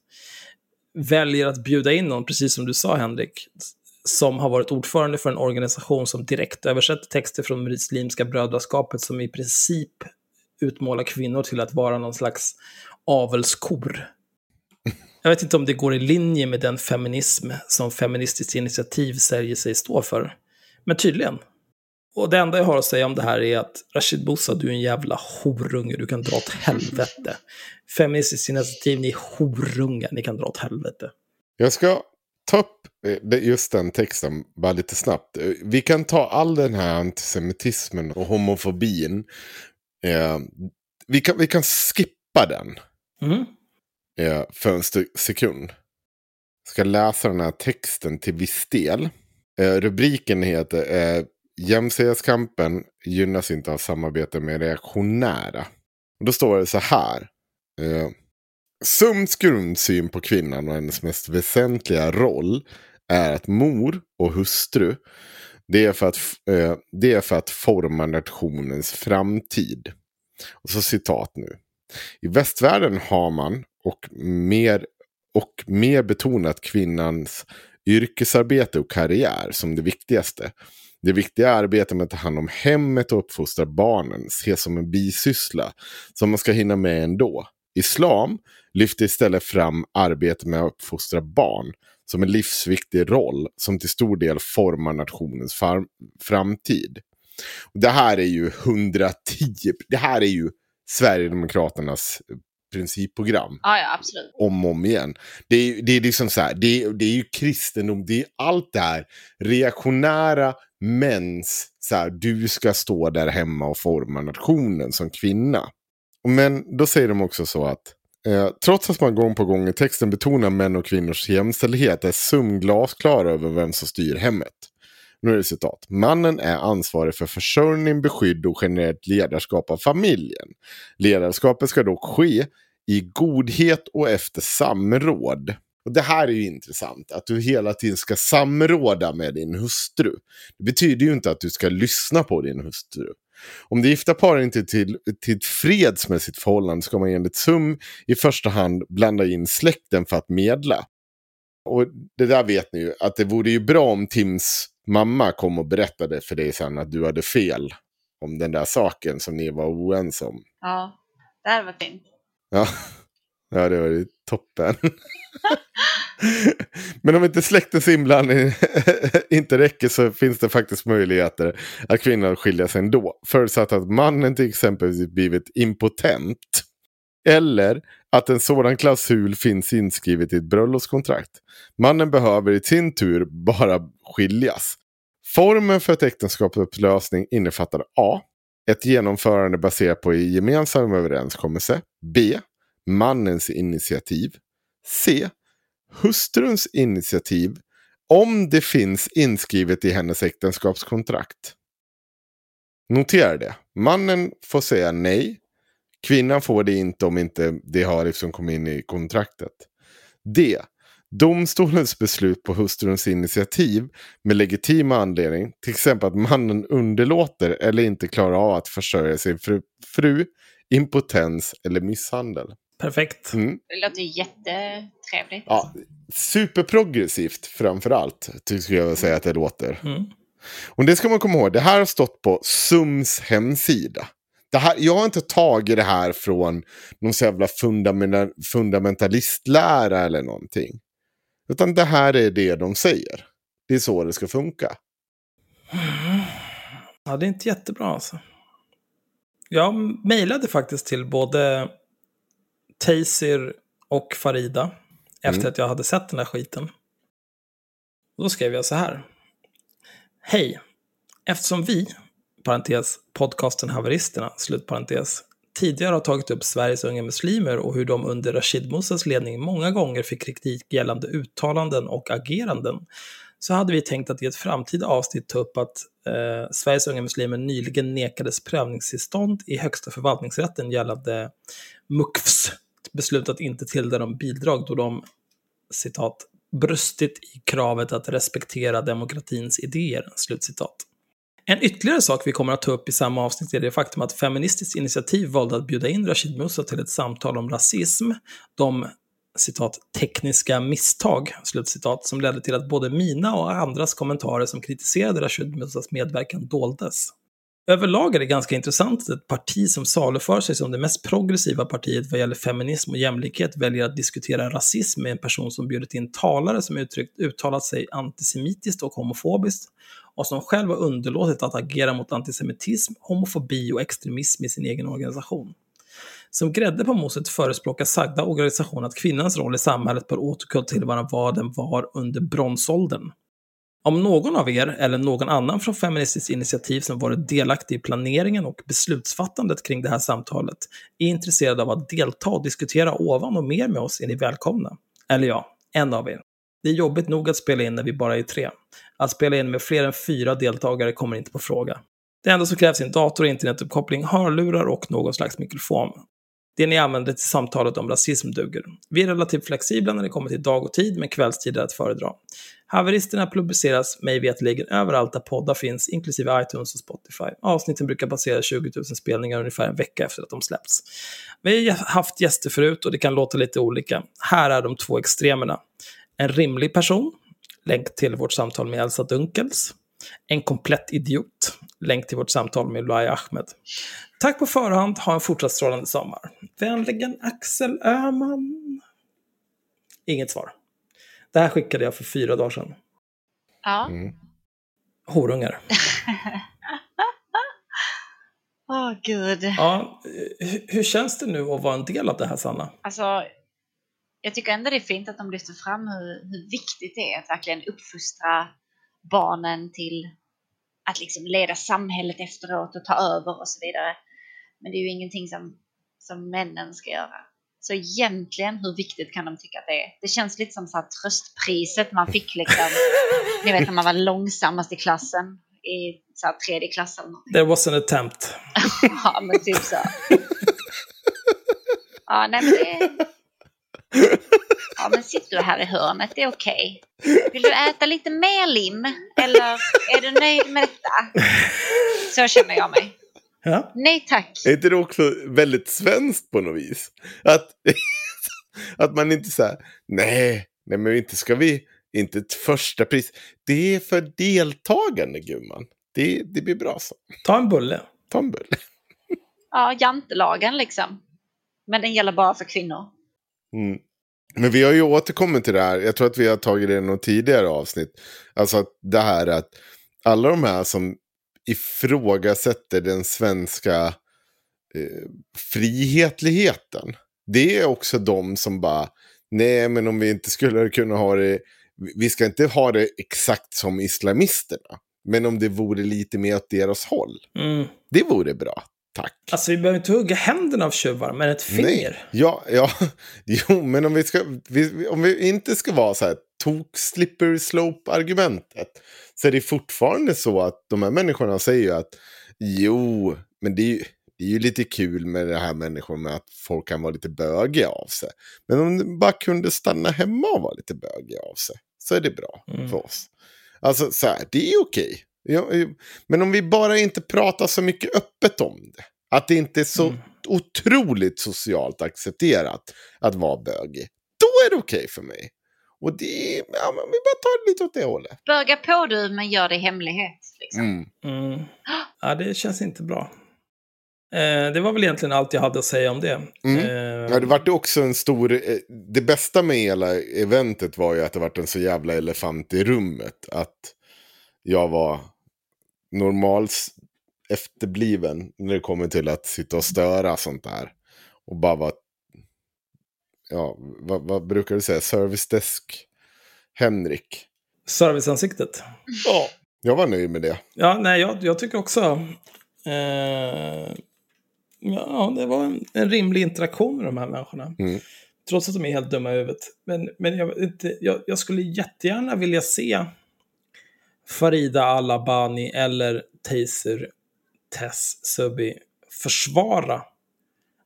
väljer att bjuda in någon, precis som du sa Henrik, som har varit ordförande för en organisation som direkt översätter texter från Muslimska brödraskapet som i princip utmålar kvinnor till att vara någon slags avelskor. Jag vet inte om det går i linje med den feminism som Feministiskt initiativ säger sig stå för. Men tydligen. Och det enda jag har att säga om det här är att Rashid Bosa, du är en jävla horunge, du kan dra åt helvete. Feministiskt initiativ, ni är horungar, ni kan dra åt helvete. Jag ska ta upp eh, just den texten bara lite snabbt. Eh, Vi kan ta all den här antisemitismen och homofobin. Eh, vi, kan, vi kan skippa den Mm. eh, för en sekund. Jag ska läsa den här texten till viss del. Eh, rubriken heter eh, Jämställdhetskampen gynnas inte av samarbete med reaktionära. Och då står det så här. Sums grundsyn på kvinnan och hennes mest väsentliga roll är att mor och hustru, det är för att, eh, det är för att forma nationens framtid. Och så citat nu. I västvärlden har man och mer, och mer betonat kvinnans yrkesarbete och karriär som det viktigaste. Det viktiga arbetet med att ta hand om hemmet och uppfostra barnen ses som en bisyssla som man ska hinna med ändå. Islam lyfter istället fram arbetet med att uppfostra barn som en livsviktig roll som till stor del formar nationens framtid. Det här är ju 110, det här är ju Sverigedemokraternas principprogram Ja, ja, absolut. om och om igen. Det är, det är liksom så här, det är, det är ju kristendom, det är allt det här reaktionära mäns, så här, du ska stå där hemma och forma nationen som kvinna. Men då säger de också så att eh, trots att man gång på gång i texten betonar män och kvinnors jämställdhet är Sum glasklar över vem som styr hemmet. Nu är det citat. Mannen är ansvarig för försörjning, beskydd och generellt ledarskap av familjen. Ledarskapet ska dock ske i godhet och efter samråd. Och Det här är ju intressant, att du hela tiden ska samråda med din hustru. Det betyder ju inte att du ska lyssna på din hustru. Om det gifta par inte är till, till freds med sitt förhållande ska man enligt SUM i första hand blanda in släkten för att medla. Och det där vet ni ju, att det vore ju bra om Tims mamma kom och berättade för dig sen att du hade fel om den där saken som ni var oense om. Ja, det här var fint. Ja, ja det var ju toppen. Men om inte släktens inblandning inte räcker så finns det faktiskt möjligheter att kvinnan skiljer sig ändå. Förutsatt att mannen till exempel blivit impotent. Eller att en sådan klausul finns inskrivet i ett bröllopskontrakt. Mannen behöver i sin tur bara skiljas. Formen för ett äktenskapsupplösning innefattar A. Ett genomförande baserat på en gemensam överenskommelse. B. Mannens initiativ. C. Hustruns initiativ. Om det finns inskrivet i hennes äktenskapskontrakt. Notera det. Mannen får säga nej. Kvinnan får det inte om inte det har liksom kommit in i kontraktet. D. Domstolens beslut på hustruns initiativ med legitim anledning, till exempel att mannen underlåter eller inte klarar av att försörja sin fru, fru impotens eller misshandel. Perfekt. Mm. Det låter jättetrevligt. Ja, superprogressivt framför allt, tycker jag säga att det låter. Mm. Och det ska man komma ihåg, det här har stått på SUMs hemsida. Det här, jag har inte tagit det här från någon så jävla fundamenta, fundamentalistlära eller någonting. Utan det här är det de säger. Det är så det ska funka. Ja, det är inte jättebra alltså. Jag mejlade faktiskt till både Taysir och Farida efter Mm. att jag hade sett den här skiten. Då skrev jag så här. Hej! Eftersom vi, parentes, podcasten Haveristerna, slutparentes, tidigare har tagit upp Sveriges unga muslimer och hur de under Rashid Musas ledning många gånger fick kritik gällande uttalanden och ageranden, så hade vi tänkt att i ett framtida avsnitt ta upp att eh, Sveriges unga muslimer nyligen nekades prövningstillstånd i Högsta förvaltningsrätten gällande MUKFs beslut att inte tilldela dem bidrag då de, citat, brustit i kravet att respektera demokratins idéer, slutcitat. En ytterligare sak vi kommer att ta upp i samma avsnitt är det faktum att Feministiskt initiativ valde att bjuda in Rashid Musa till ett samtal om rasism, de citat, tekniska misstag, slutcitat, som ledde till att både mina och andras kommentarer som kritiserade Rashid Musas medverkan doldes. Överlag är det ganska intressant att ett parti som saluför sig som det mest progressiva partiet vad gäller feminism och jämlikhet väljer att diskutera rasism med en person som bjudit in talare som uttryckt, uttalat sig antisemitiskt och homofobiskt och som själv har underlåtit att agera mot antisemitism, homofobi och extremism i sin egen organisation. Som grädde på moset förespråkar sagda organisation att kvinnans roll i samhället bör återgå till vad den var under bronsåldern. Om någon av er eller någon annan från Feministiskt initiativ som varit delaktig i planeringen och beslutsfattandet kring det här samtalet är intresserad av att delta och diskutera ovan och mer med oss är ni välkomna. Eller ja, en av er. Det är jobbigt nog att spela in när vi bara är tre. Att spela in med fler än fyra deltagare kommer inte på fråga. Det enda som krävs är en dator, internetuppkoppling, hörlurar och någon slags mikrofon. Det ni använder till samtalet om rasism duger. Vi är relativt flexibla när det kommer till dag och tid, men kvällstid är att föredra. Haveristerna publiceras mig veterligen överallt där poddar finns, inklusive iTunes och Spotify. Avsnitten brukar passera 20 000 spelningar ungefär en vecka efter att de släppts. Vi har haft gäster förut och det kan låta lite olika. Här är de två extremerna. En rimlig person, länk till vårt samtal med Elsa Dunkels. En komplett idiot, länk till vårt samtal med Luai Ahmed. Tack på förhand, ha en fortsatt strålande sommar. Vänligen Axel Öhman. Inget svar. Det här skickade jag för fyra dagar sedan. Ja. Mm. Horungar. Åh, gud. Ja, hur, hur känns det nu att vara en del av det här, Sanna? Alltså, jag tycker ändå det är fint att de lyfter fram hur, hur viktigt det är att verkligen uppfostra barnen till att liksom leda samhället efteråt och ta över och så vidare. Men det är ju ingenting som, som männen ska göra. Så egentligen, hur viktigt kan de tycka att det är? Det känns lite som så här tröstpriset man fick liksom. Ni vet när man var långsammast i klassen. I så här tredje klass eller någonting. There was an attempt. Ja, men typ så. Ja, nej men det... Ja, men sitter du här i hörnet, det är okej. Vill du äta lite mer lim? Eller är du nöjd med detta? Så känner jag mig. Ja. Nej tack. Är inte det också väldigt svenskt på något vis? Att, att man inte säger nej, nej men inte ska vi, inte ett första pris. Det är för deltagande gumman. Det, det blir bra så. Ta en bulle. Ta en bulle. Ja, jantelagen liksom. Men den gäller bara för kvinnor. Mm. Men vi har ju återkommit till det här. Jag tror att vi har tagit det i något tidigare avsnitt. Alltså att det här att alla de här som ifrågasätter den svenska eh, frihetligheten. Det är också de som bara, nej men om vi inte skulle kunna ha det, vi ska inte ha det exakt som islamisterna. Men om det vore lite mer åt deras håll. Mm. Det vore bra. Tack. Alltså vi behöver inte hugga händerna av tjuvar, men ett finger. Nej. Ja, ja. Jo, men om vi, ska, vi, om vi inte ska vara så här tok slipper slope argumentet. Så är det fortfarande så att de här människorna säger att jo, men det är ju, det är ju lite kul med det här människor med att folk kan vara lite bögiga av sig. Men om de bara kunde stanna hemma och vara lite bögiga av sig så är det bra Mm. för oss. Alltså så här, det är okej. Ja, men om vi bara inte pratar så mycket öppet om det. Att det inte är så Mm. otroligt socialt accepterat att vara bögig. Då är det okej för mig. Och det ja, men vi bara tar det lite åt det hållet. Böga på du, men gör det i hemlighet. Liksom. Mm. Mm. Ja, det känns inte bra. Eh, det var väl egentligen allt jag hade att säga om det. Mm. Eh, Ja, det vart ju också en stor... eh, Det bästa med hela eventet var ju att det vart en så jävla elefant i rummet. Att jag var normals efterbliven när det kommer till att sitta och störa sånt där. Och bara vara... Ja, vad, vad brukar du säga? Service desk Henrik. Serviceansiktet. Ja. Jag var nöjd med det. Ja, nej, jag, jag tycker också... Eh, ja, det var en, en rimlig interaktion med de här människorna. Mm. Trots att de är helt dumma i huvudet. Men, men jag, inte, jag, jag skulle jättegärna vilja se Farida Alabani eller Taser Tess Subbi försvara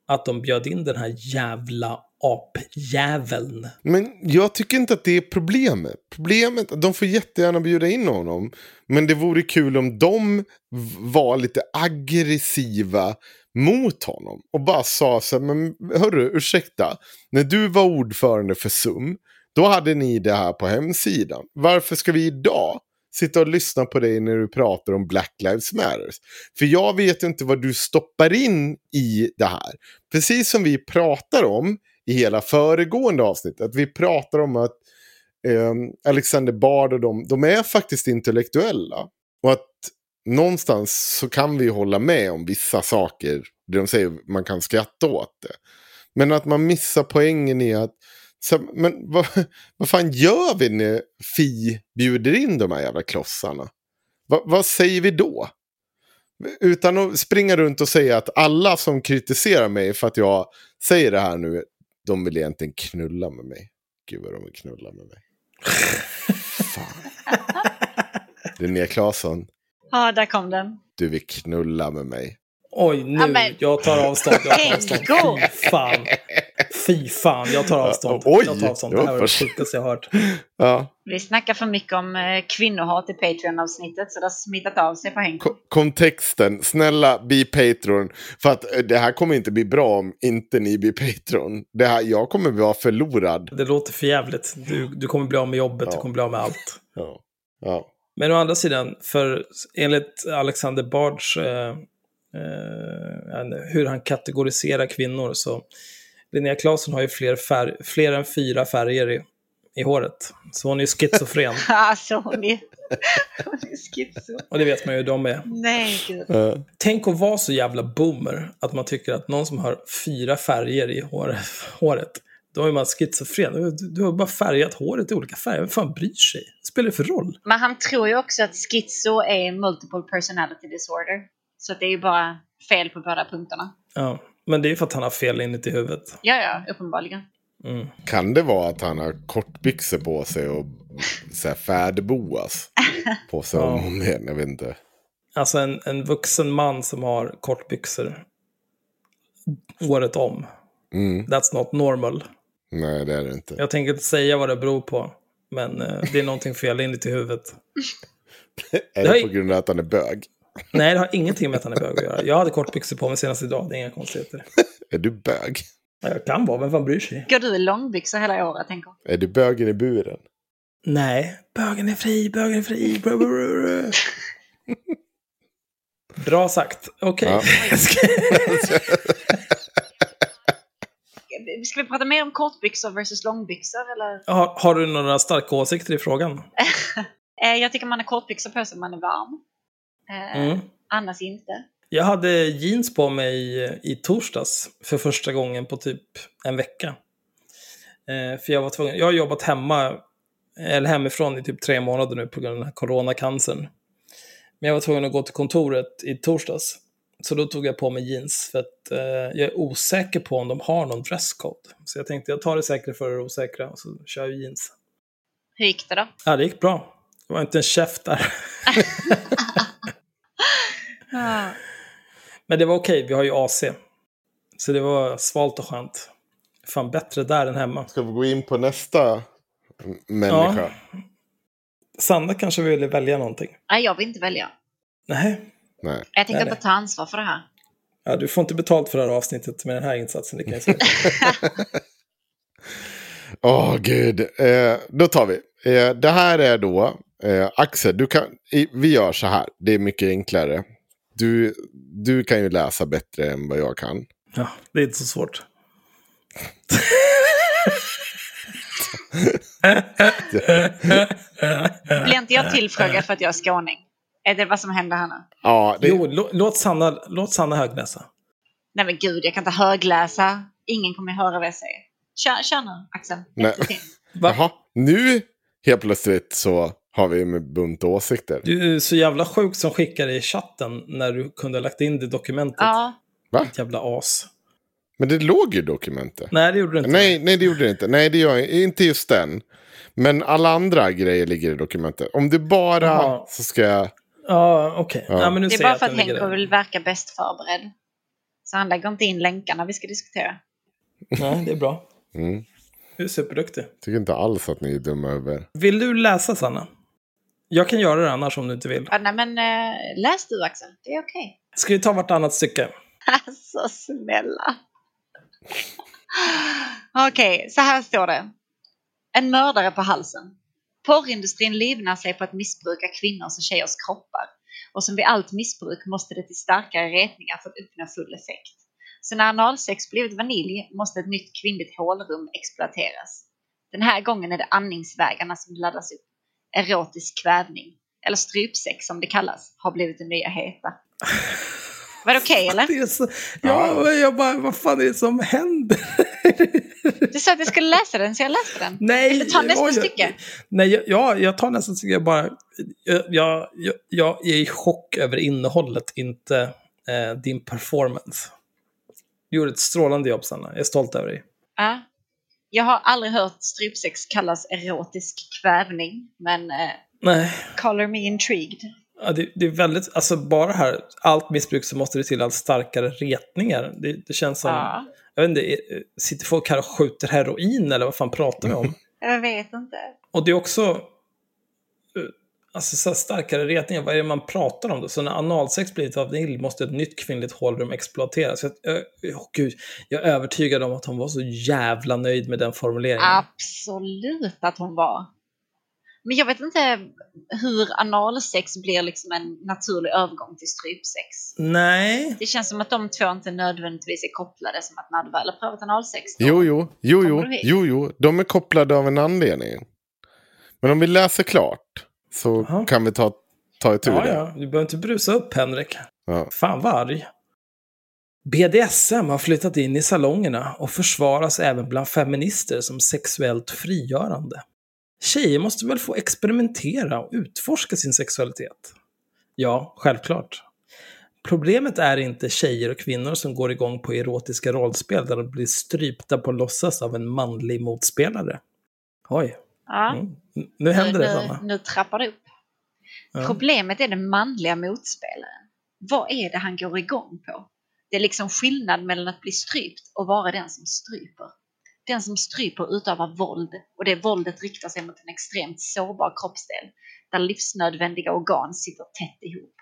att de bjöd in den här jävla apjäveln. Men jag tycker inte att det är problemet. Problemet, de får jättegärna bjuda in honom. Men det vore kul om de var lite aggressiva mot honom. Och bara sa så här, men hörru, ursäkta. När du var ordförande för SUM, då hade ni det här på hemsidan. Varför ska vi idag sitta och lyssna på dig när du pratar om Black Lives Matter? För jag vet inte vad du stoppar in i det här. Precis som vi pratar om i hela föregående avsnitt. Att vi pratar om att eh, Alexander Bard och de, de är faktiskt intellektuella. Och att någonstans så kan vi hålla med om vissa saker. Det de säger, man kan skratta åt det. Men att man missar poängen i att så, men vad, vad fan gör vi när Fi bjuder in de här jävla klossarna? Va, vad säger vi då? Utan att springa runt och säga att alla som kritiserar mig för att jag säger det här nu, de vill egentligen knulla med mig. Gud vad de vill knulla med mig. Fan. Linnea Claesson, Ja, där kom den. du vill knulla med mig. Oj, nu. Ja, men- Jag tar avstånd. Jag tar avstånd. Fy fan. Fy fan, jag tar avstånd. Oj, jag tar avstånd. det här var det sjukaste jag hört. Ja. Vi snackar för mycket om eh, kvinnohat i Patreon-avsnittet så det har smittat av sig på Henko. Ko- kontexten, snälla bli Patreon. För att eh, det här kommer inte bli bra om inte ni blir Patreon. Det här, jag kommer vara förlorad. Det låter för jävligt. Du, du kommer bli av med jobbet, du Ja. kommer bli av med allt. Ja. Ja. Men å andra sidan, för enligt Alexander Bards, eh, eh, hur han kategoriserar kvinnor, så Linnea Claesson har ju fler, färg, fler än fyra färger i, i håret. Så hon är ju schizofren. Alltså hon är... hon är schizo. Och det vet man ju hur de är. Nej, gud. Tänk att vara så jävla boomer att man tycker att någon som har fyra färger i hår, håret, då är man schizofren. Du, du har bara färgat håret i olika färger. Vem fan bryr sig? Vad spelar det för roll? Men han tror ju också att schizo är multiple personality disorder. Så det är ju bara fel på båda punkterna. Ja. Men det är ju för att han har fel inuti huvudet. Ja, ja, uppenbarligen. Mm. Kan det vara att han har kortbyxor på sig och så här, färdboas på sig om om igen? Jag vet inte. Alltså en, en vuxen man som har kortbyxor året om. Mm. That's not normal. Nej, det är det inte. Jag tänker inte säga vad det beror på. Men eh, det är någonting fel inuti huvudet. är det det på grund av att han är bög? Nej, det har ingenting med att han är bög att göra. Jag hade kortbyxor på mig senast idag, det är inga konstigheter. Är du bög? Ja, Jag kan vara, vem fan bryr sig? Går du i långbyxor hela året, tänker Är du bögen i buren? Nej, bögen är fri, bögen är fri. Bra, bra, bra, bra. Bra sagt. Okej. Ja. Ska vi prata mer om kortbyxor versus långbyxor, eller? har, har du några starka åsikter i frågan? Eh, jag tycker man har kortbyxor på sig om man är varm. Eh, Mm. Annars inte. Jag hade jeans på mig i torsdags för första gången på typ en vecka. Eh, för jag var tvungen, jag har jobbat hemma, eller hemifrån i typ tre månader nu på grund av den här coronacancern. Men jag var tvungen att gå till kontoret i torsdags. Så då tog jag på mig jeans för att eh, jag är osäker på om de har någon dresscode. Så jag tänkte jag tar det säkra för det osäkra och så kör jag jeans. Hur gick det då? Ja, det gick bra. Det var inte en käft där. Men det var okej, vi har ju AC. Så det var svalt och skönt. Fan bättre där än hemma. Ska vi gå in på nästa människa? Sanna kanske ville välja någonting. Nej, jag vill inte välja. Nej. Nej. Jag tänker Nej, inte ta ansvar för det här. Ja, du får inte betalt för det här avsnittet med den här insatsen, det kan jag säga. Åh gud. Eh, då tar vi. Eh, det här är då, eh, Axel, du kan, i, vi gör så här. Det är mycket enklare. Du, du kan ju läsa bättre än vad jag kan. Ja, det är inte så svårt. Blir inte jag tillfrågad för att jag är skåning? Är det vad som händer här nu? Ja, det, Jo, lå- låt Sanna, låt Sanna högläsa. Nej men gud, jag kan inte högläsa. Ingen kommer höra vad jag säger. Kör, kör nu, Axel. Nej. Jaha, nu helt plötsligt så har vi med bunt åsikter. Du är så jävla sjuk som skickade i chatten när du kunde ha lagt in det dokumentet. Ja, Va? Jävla as. Men det låg ju i dokumentet. Nej, det gjorde du inte. Nej, nej, det gjorde det inte. Nej, det gör jag inte just den. Men alla andra grejer ligger i dokumentet. Om du bara Jaha. så ska jag... Ja, okej. Ja. Ja. det är bara för att Henko vill verka bäst förberedd. Så han lägger inte in länkarna vi ska diskutera. Nej, det är bra. Mm. Du är superduktig. Tycker inte alls att ni är dumma över. Vill du läsa, Sanna? Jag kan göra det annars om du inte vill. Ja, nej men eh, läs du Axel, det är okej. Ska vi ta vartannat stycke? Alltså snälla. Okej, så här står det. En mördare på halsen. Porrindustrin livnar sig på att missbruka kvinnors och tjejers kroppar. Och som vid allt missbruk måste det till starkare retningar för att uppnå full effekt. Så när analsex blivit vanilj måste ett nytt kvinnligt hålrum exploateras. Den här gången är det andningsvägarna som laddas upp. Erotisk kvävning, eller strypsex som det kallas, har blivit det nya heta. Var det okej eller? Det är så... Ja, jag bara, vad fan är det som händer? Du sa att jag skulle läsa den, så jag läste den. Nej, Vill du ta det nästa ju- stycke? Nej, jag, ja, jag tar nästa stycke. Jag, bara, jag, jag, jag, jag är i chock över innehållet, inte eh, din performance. Du gjorde ett strålande jobb, Sanna. Jag är stolt över dig. Ja. Jag har aldrig hört strypsex kallas erotisk kvävning, men eh, Nej, color me intrigued. ja, det, det är väldigt, alltså bara här, allt missbruk så måste det till allt starkare retningar. Det, det känns som, Ja. jag vet inte, eh, sitter folk här och skjuter heroin eller vad fan pratar vi om? Jag vet inte. Och det är också alltså, så starkare retningar. Vad är det man pratar om då? Så när analsex blir ett vanilj måste ett nytt kvinnligt hålrum exploateras. Jag, jag, åh, gud, jag är övertygad om att hon var så jävla nöjd med den formuleringen. Absolut att hon var. Men jag vet inte hur analsex blir liksom en naturlig övergång till strypsex. Nej. Det känns som att de två inte nödvändigtvis är kopplade som att när du väl har prövat analsex. då- Jo, jo, jo, jo, jo, jo. De är kopplade av en anledning. Men om vi läser klart så Jaha. kan vi ta, ta itu Ja, det. ja. Du behöver inte brusa upp, Henrik. Ja. Fan vad arg. BDSM har flyttat in i salongerna och försvaras även bland feminister som sexuellt frigörande. Tjejer måste väl få experimentera och utforska sin sexualitet? Ja, självklart. Problemet är inte tjejer och kvinnor som går igång på erotiska rollspel där de blir strypta på låtsas av en manlig motspelare. Oj, Ja. mm. nu händer det nu, Sanna. nu trappar det upp. Ja. Problemet är den manliga motspelaren. Vad är det han går igång på? Det är liksom skillnad mellan att bli strypt och vara den som stryper. Den som stryper utövar våld och det våldet riktar sig mot en extremt sårbar kroppsdel där livsnödvändiga organ sitter tätt ihop.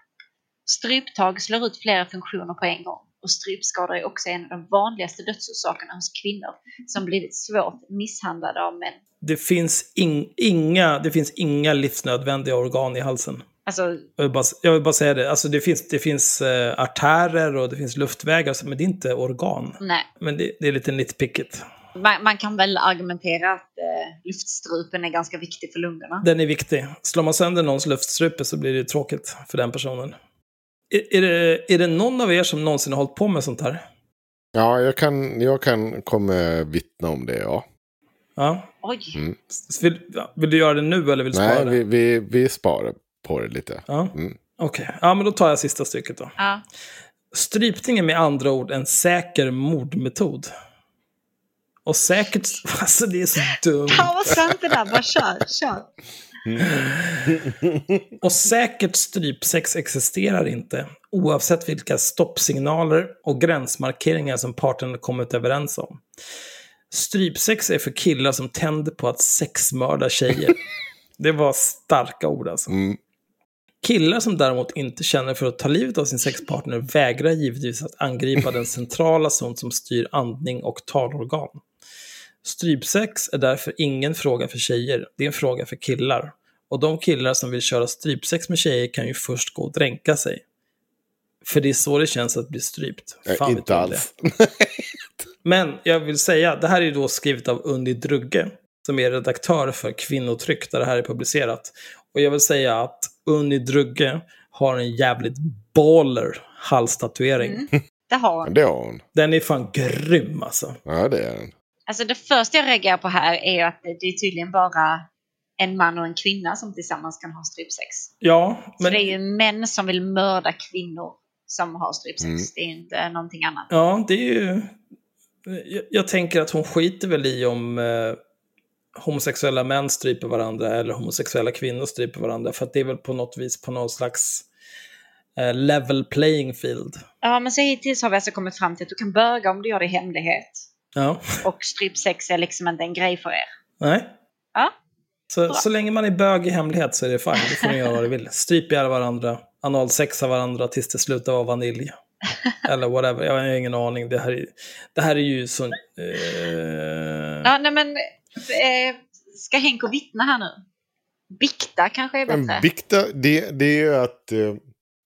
Stryptag slår ut flera funktioner på en gång och strypskador är också en av de vanligaste dödsorsakerna hos kvinnor som blivit svårt misshandlade av män. Det finns, in, inga, det finns inga livsnödvändiga organ i halsen. Alltså, Jag vill bara, jag vill bara säga det. Alltså det finns, det finns eh, artärer och det finns luftvägar, men det är inte organ. nej. Men det, det är lite nitpickigt. Man, man kan väl argumentera att eh, luftstrupen är ganska viktig för lungorna. Den är viktig. Slår man sönder någons luftstrupe så blir det tråkigt för den personen. Är, är, det, är det någon av er som någonsin har hållit på med sånt här? Ja, jag kan, jag kan komma vittna om det, ja. Ja. Oj, Mm. Vill, ja, vill du göra det nu eller vill du spara Nej, det? vi, vi, vi sparar på det lite. Ja. Mm. Okej, ja men då tar jag sista stycket då. ja. Strypning är med andra ord en säker mordmetod. Och säkert... Alltså det är så dumt. Pausa inte där, bara kör, kör. Och säkert strypsex existerar inte, oavsett vilka stoppsignaler och gränsmarkeringar som parterna kommit överens om. Strypsex är för killar som tänder på att sexmörda tjejer. Det var starka ord alltså. Mm. Killar som däremot inte känner för att ta livet av sin sexpartner vägrar givetvis att angripa den centrala zon som styr andning och talorgan. Strypsex är därför ingen fråga för tjejer, det är en fråga för killar. Och de killar som vill köra strypsex med tjejer kan ju först gå och dränka sig. För det är så det känns att bli strypt. Nej, Fan vet inte alls. Men jag vill säga, det här är ju då skrivet av Unni Drugge, som är redaktör för Kvinnotryck, där det här är publicerat. Och jag vill säga att Unni Drugge har en jävligt baller halstatuering. Mm. Det har Men hon. det har hon. Den är fan grym alltså. Ja, det är den. Alltså det första jag reagerar på här är ju att det är tydligen bara en man och en kvinna som tillsammans kan ha strypsex. Ja, Så men, det är ju män som vill mörda kvinnor som har strypsex. Mm. Det är inte någonting annat. ja, det är ju... Jag, jag tänker att hon skiter väl i om eh, homosexuella män stryper varandra eller homosexuella kvinnor stryper varandra. För att det är väl på något vis på någon slags eh, level playing field. Ja, men så hittills har vi alltså kommit fram till att du kan böga om du gör det i hemlighet. Ja, Och strypsex är liksom inte en grej för er. nej. Ja, Så, Bra. så länge man är bög i hemlighet så är det fine. Då får ni göra vad ni vill. Stryp ihjäl varandra, analsexa varandra tills det slutar vara vanilj. Eller whatever, jag har ingen aning. Det här är, det här är ju så... Eh, ja nej men eh, ska Henko vittna här nu? Bikta kanske är Men bättre. Bikta, det, det är ju att... Eh,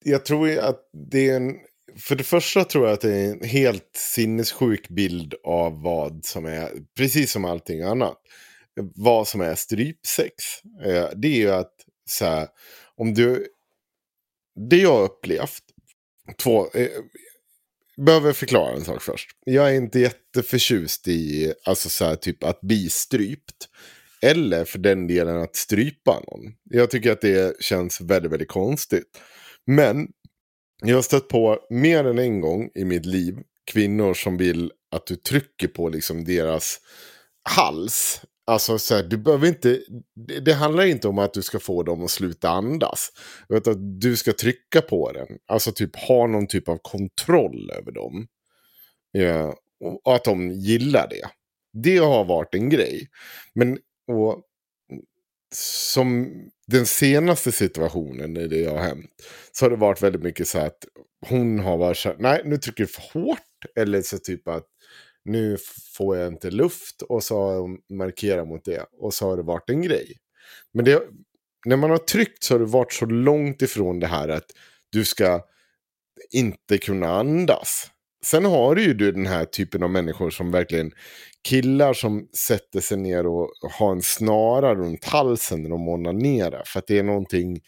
jag tror ju att det är en... För det första tror jag att det är en helt sinnessjuk bild av vad som är, precis som allting annat, vad som är strypsex. Eh, det är ju att så här, om du... Det jag har upplevt, två... Eh, behöver förklara en sak först. Jag är inte jätteförtjust i alltså så här, typ att bli strypt. Eller för den delen att strypa någon. Jag tycker att det känns väldigt, väldigt konstigt. Men jag har stött på mer än en gång i mitt liv kvinnor som vill att du trycker på liksom deras hals. Alltså så här, du behöver inte, det, det handlar inte om att du ska få dem att sluta andas. Utan att du ska trycka på den. Alltså typ ha någon typ av kontroll över dem. Ja, och, och att de gillar det. Det har varit en grej. Men och, som den senaste situationen när det har hänt. Så har det varit väldigt mycket så att hon har varit så här, nej nu trycker du för hårt. Eller så typ att nu får jag inte luft. Och så har hon markerat mot det. Och så har det varit en grej. Men det, när man har tryckt så har det varit så långt ifrån det här att du ska inte kunna andas. Sen har du ju du den här typen av människor som verkligen killar som sätter sig ner och har en snara runt halsen när de onanerar. För att det är någonting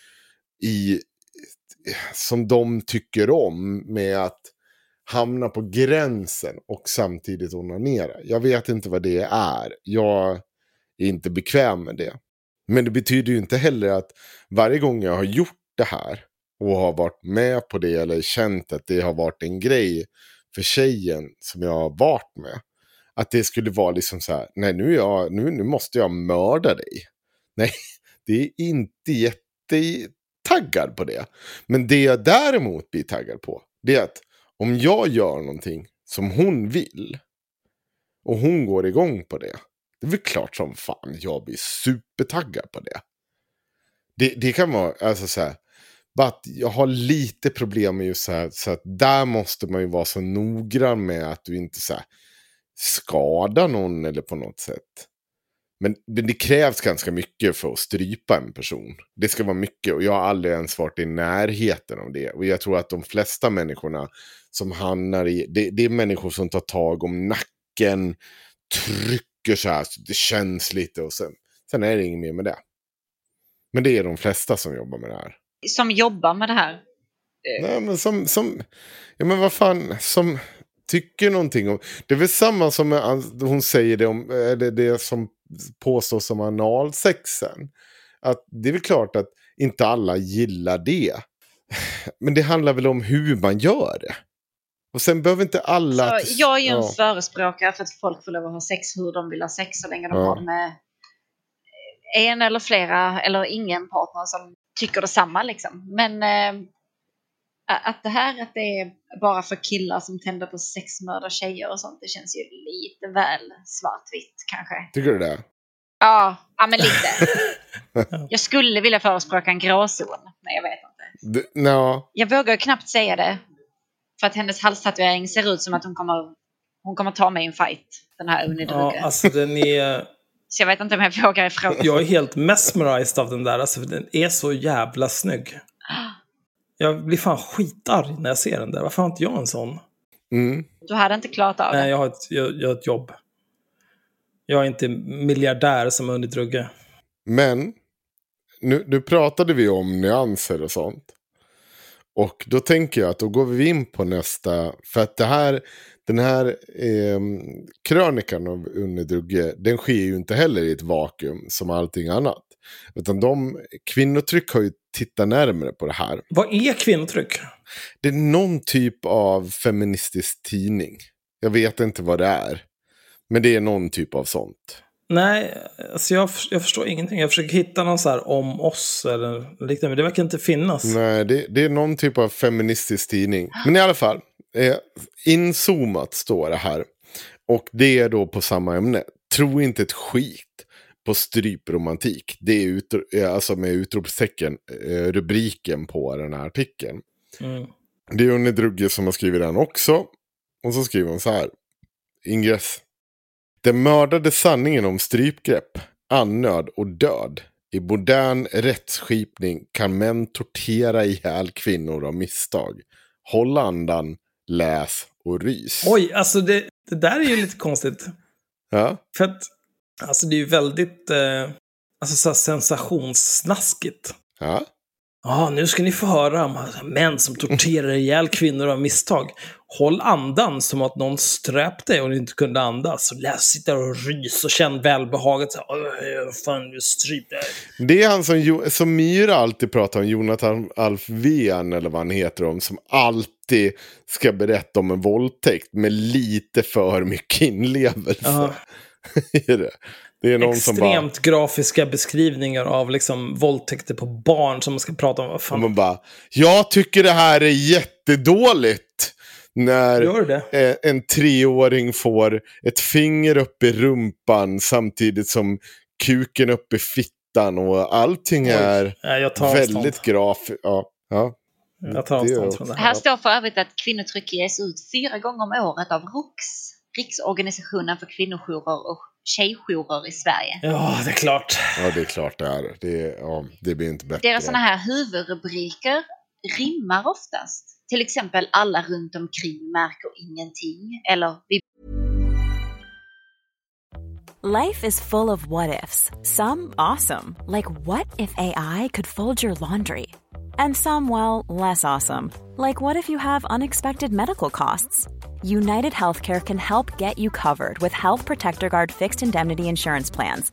i som de tycker om med att hamna på gränsen och samtidigt onanera. Jag vet inte vad det är. Jag är inte bekväm med det. Men det betyder ju inte heller att varje gång jag har gjort det här och har varit med på det eller känt att det har varit en grej för tjejen som jag har varit med. Att det skulle vara liksom så här, nej nu, jag, nu, nu måste jag mörda dig. Nej, det är inte jättetaggad på det. Men det jag däremot blir taggad på, det är att om jag gör någonting som hon vill och hon går igång på det, det är väl klart som fan jag blir supertaggad på det. Det, det kan vara, alltså så här, bara att jag har lite problem med just så här, så att där måste man ju vara så noggrann med att du inte så här, skadar någon eller på något sätt. Men det, det, krävs ganska mycket för att strypa en person. Det ska vara mycket och jag har aldrig ens varit i närheten av det. Och jag tror att de flesta människorna som hamnar i, det, det är människor som tar tag om nacken, trycker så här, så det känns lite och sen, sen är det inget mer med det. Men det är de flesta som jobbar med det här. Som jobbar med det här? Nej, men som, som, ja men vad fan, som tycker någonting om, det är väl samma som hon säger det om, eller det som påstås som analsexen. Att det är väl klart att inte alla gillar det. Men det handlar väl om hur man gör det. Och sen behöver inte alla... Så jag är ju en ja. förespråkare för att folk får lov att ha sex hur de vill ha sex så länge de ja. har det med en eller flera eller ingen partner som tycker detsamma liksom. Men äh, att det här att det är bara för killar som tänder på sexmördar tjejer och sånt, det känns ju lite väl svartvitt kanske. Tycker du det? Ja, ja men lite. jag skulle vilja förespråka en gråzon, men jag vet inte. D no. Jag vågar knappt säga det. För att hennes halstatuering ser ut som att hon kommer, hon kommer ta mig i en fight. Den här Unni Ja, alltså den är... Så jag vet inte om jag vågar ifrån. Jag är helt mesmerized av den där. Alltså, den är så jävla snygg. Jag blir fan skitarg när jag ser den där. Varför har inte jag en sån? Mm. Du hade inte klarat av det? Nej, jag har ett, jag, jag har ett jobb. Jag är inte miljardär som Unni Drugge. Men, nu, nu pratade vi om nyanser och sånt. Och då tänker jag att då går vi in på nästa. För att det här, den här eh, krönikan av Unni Drugge, den sker ju inte heller i ett vakuum som allting annat. Utan de, kvinnotryck har ju tittat närmare på det här. Vad är kvinnotryck? Det är någon typ av feministisk tidning. Jag vet inte vad det är. Men det är någon typ av sånt. Nej, alltså jag, jag förstår ingenting. Jag försöker hitta någon så här om oss eller liknande, men det verkar inte finnas. Nej, det, det är någon typ av feministisk tidning. Men i alla fall, eh, inzoomat står det här. Och det är då på samma ämne. Tro inte ett skit på strypromantik. Det är ut, alltså med utropstecken eh, rubriken på den här artikeln. Mm. Det är Unni Drugge som har skrivit den också. Och så skriver hon så här. Ingress. Den mördade sanningen om strypgrepp, annöd och död. I modern rättsskipning kan män tortera ihjäl kvinnor av misstag. Håll andan, läs och rys. Oj, alltså det, det där är ju lite konstigt. Ja. För att Alltså det är ju väldigt eh, alltså, så sensationssnaskigt. Ja. Ja, nu ska ni få höra om män som torterar ihjäl kvinnor av misstag. Håll andan som att någon ströp dig och du inte kunde andas. Läs, sitt där och rys och känn välbehaget. Så, fan, du stryper. Det är han som, som Myra alltid pratar om, Jonathan Alfven eller vad han heter om, som alltid ska berätta om en våldtäkt med lite för mycket inlevelse. Uh -huh. det. det är någon Extremt som bara... grafiska beskrivningar av liksom våldtäkter på barn som man ska prata om. Vad fan. Och man bara, jag tycker det här är jättedåligt. När en treåring får ett finger upp i rumpan samtidigt som kuken upp i fittan och allting Oj. är ja, väldigt grafiskt. Ja, ja. Jag tar avstånd från det här. Här står för övrigt att kvinnotryck ges ut fyra gånger om året av ROX. Riksorganisationen för kvinnojourer och tjejjourer i Sverige. Ja, det är klart. Ja, det är klart det är. Det, ja, det blir inte bättre. Deras sådana här huvudrubriker rimmar oftast. Till exempel alla runt omkring märker ingenting. Eller vi Life is full of what ifs. Some awesome. Like what if AI could fold your laundry? And some, well, less awesome. Like what if you have unexpected medical costs? United Healthcare can help get you covered with Health Protector Guard fixed indemnity insurance plans.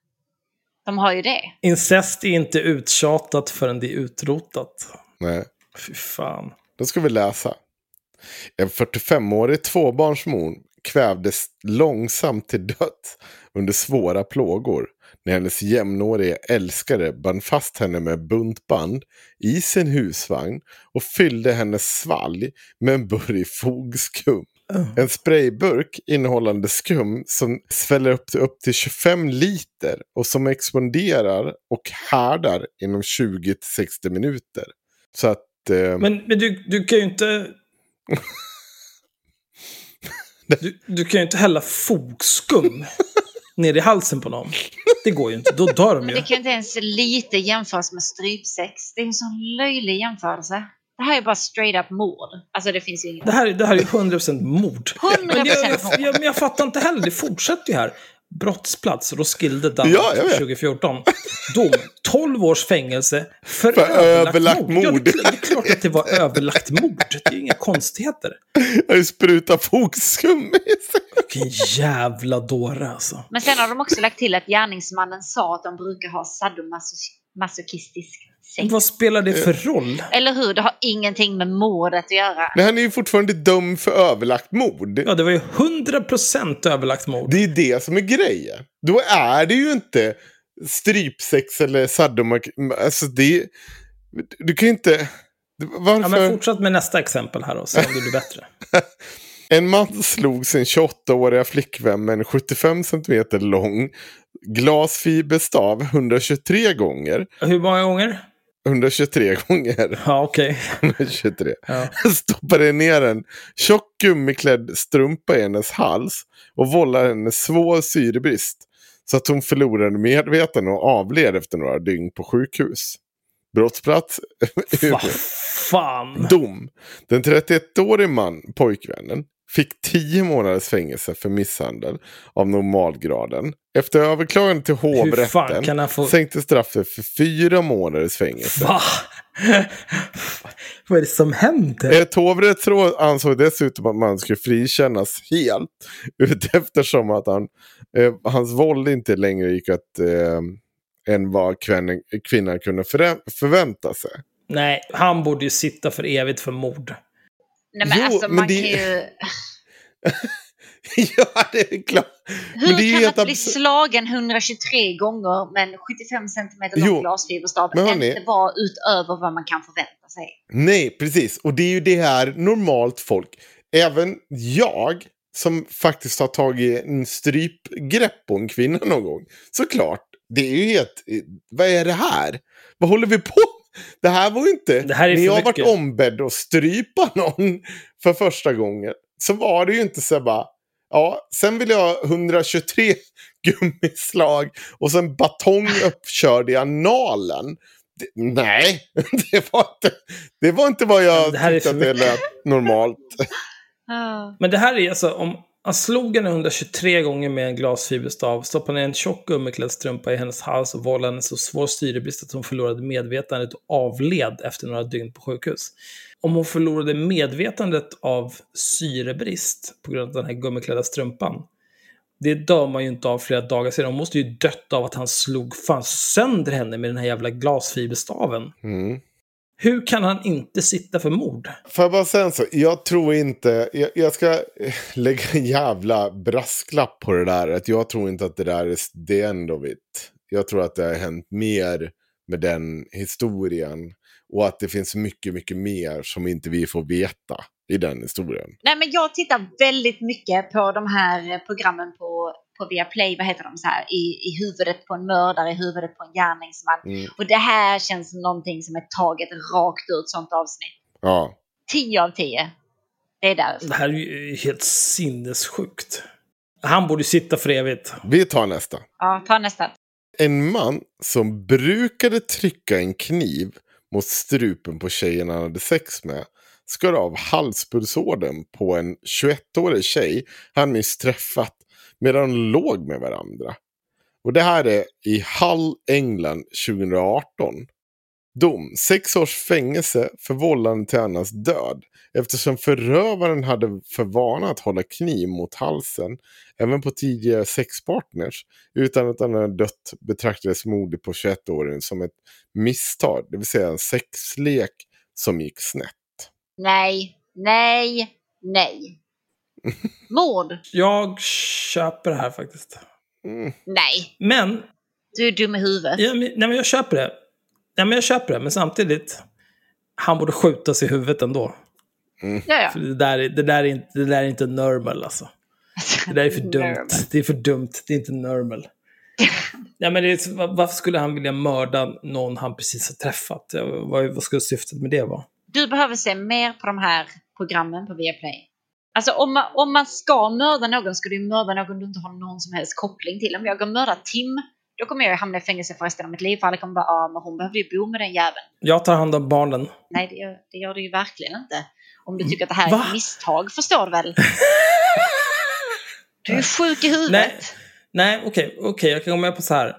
de har ju det. Incest är inte uttjatat förrän det är utrotat. Nej. Fy fan. Då ska vi läsa. En 45-årig tvåbarnsmor kvävdes långsamt till döds under svåra plågor när hennes jämnåriga älskare band fast henne med buntband i sin husvagn och fyllde hennes svalg med en burk fogskum. En sprayburk innehållande skum som sväller upp till, upp till 25 liter och som exploderar och härdar inom 20-60 minuter. Så att... Eh, Men, men du, du kan ju inte... Du, du kan ju inte hälla fogskum ner i halsen på någon. Det går ju inte. Då dör de Men ju. det kan ju inte ens lite jämföras med strypsex. Det är en sån löjlig jämförelse. Det här är bara straight up mord. Alltså det finns ju inget. Det här, det här är ju 100% mord. 100% Men jag, jag, mord. jag, men jag fattar inte heller, det fortsätter ju här. Brottsplats, Roskilde, Danmark, Ja, jag vet. 2014. Dom, 12 års fängelse för, För överlagt, överlagt mord. Ja, mord. det, är klart- det är klart att det var överlagt mord. Det är ju inga konstigheter. jag har ju sprutat fogskum i sig. Vilken jävla dåre alltså. Men sen har de också lagt till att gärningsmannen sa att de brukar ha sadomasochistisk sex. Vad spelar det för roll? Eller hur? Det har ingenting med mordet att göra. Men han är ju fortfarande dömd för överlagt mord. Ja, det var ju 100% överlagt mord. Det är det som är grejen. Då är det ju inte strypsex eller sadomak... Alltså det... Du kan ju inte... Varför? Ja, men fortsätt med nästa exempel här då, så om det blir bättre. En man slog sin 28-åriga flickvän med en 75 cm lång glasfiberstav 123 gånger. Hur många gånger? 123 gånger. Ja, okej. 123. Ja. Stoppade ner en tjock gummiklädd strumpa i hennes hals och vållade henne svår syrebrist. Så att hon förlorade medvetande och avled efter några dygn på sjukhus. Brottsplats. Fan. Dom. Den 31-årige man, pojkvännen, fick 10 månaders fängelse för misshandel av normalgraden. Efter överklagande till hovrätten få... sänktes straffet för 4 månaders fängelse. Va? Vad är det som händer? Ett hovrättsråd ansåg dessutom att man skulle frikännas helt. Eftersom att han, eh, hans våld inte längre gick att... Eh, än vad kvinnan, kvinnan kunde förvänta sig. Nej, han borde ju sitta för evigt för mord. Nej men Jo, alltså men man det- kan ju... ja, det är klart. Hur Men det är ju kan att bli slagen 123 gånger med en 75 cm Jo, lång glasfiberstav men hörni- inte vara utöver vad man kan förvänta sig? Nej, precis. Och det är ju det här normalt folk. Även jag som faktiskt har tagit en strypgrepp på en kvinna någon gång. Såklart, det är ju helt... Vad är det här? Vad håller vi på Det här var ju inte... Det här är när för jag varit mycket. ombedd att strypa någon för första gången. Så var det ju inte så bara... Ja, sen vill jag ha 123 gummislag och sen batong uppkörd i analen. Det, nej, det var, inte, det var inte vad jag Det här är tyckte att det mycket. lät normalt. Men det här är alltså, om han slog henne 123 gånger med en glasfiberstav, stoppade ner en tjock gummiklädd strumpa i hennes hals och vållade henne så svår syrebrist att hon förlorade medvetandet och avled efter några dygn på sjukhus. Om hon förlorade medvetandet av syrebrist på grund av den här gummiklädda strumpan, det dör man ju inte av flera dagar sedan. Hon måste ju dött av att han slog fan sönder henne med den här jävla glasfiberstaven. Mm. Hur kan han inte sitta för mord? Får jag bara säga en sak? Jag tror inte... Jag, jag ska lägga en jävla brasklapp på det där. Att jag tror inte att det där är the end of it. Jag tror att det har hänt mer med den historien. Och att det finns mycket, mycket mer som inte vi får veta i den historien. Nej, men jag tittar väldigt mycket på de här programmen på, på Viaplay, vad heter de så här, i, i huvudet på en mördare, i huvudet på en gärningsman. Mm. Och det här känns som någonting som är taget rakt ett sånt avsnitt. Ja, 10 av 10. Det är där. Det här är ju helt sinnessjukt. Han borde sitta för evigt. vi tar nästa. Ja, ta nästa. En man som brukade trycka en kniv mot strupen på tjejen han hade sex med skar av halspulsådern på en 21-årig tjej han nyss träffat medan de låg med varandra. Och det här är i Hull, England 2018. Dom, sex års fängelse för vållande till annans död eftersom förövaren hade för vana att hålla kniv mot halsen även på tidigare sexpartners utan att han hade dött betraktades mordet på 21-åringen som ett misstag, det vill säga en sexlek som gick snett. Nej, nej, nej. Mord? Jag köper det här faktiskt. Mm. Nej. Men, Du är dum i huvudet. ja, men, nej, men jag köper det. Nej, men jag köper det, men samtidigt. Han borde skjutas i huvudet ändå. Ja, ja. För det, där, är- det, där är inte, det där är inte normal alltså. Det där är för dumt. Det är för dumt. Det är inte normal. Ja, men det varför skulle han vilja mörda någon han precis har träffat? Ja, Vad, vad skulle syftet med det vara? Du behöver se mer på de här programmen på Viaplay. Alltså om man, om man ska mörda någon ska du mörda någon du inte har någon som helst koppling till. Om jag går och mördar Tim, då kommer jag hamna i fängelse för resten av mitt liv. För alla kommer bara, ja men hon behövde ju bo med den jäveln. Jag tar hand om barnen. Nej, det gör, det gör du ju verkligen inte. Om du tycker att det här är Va? ett misstag, förstår du väl? Du är sjuk i huvudet. Nej, nej okej, okej, jag kan gå med på så här.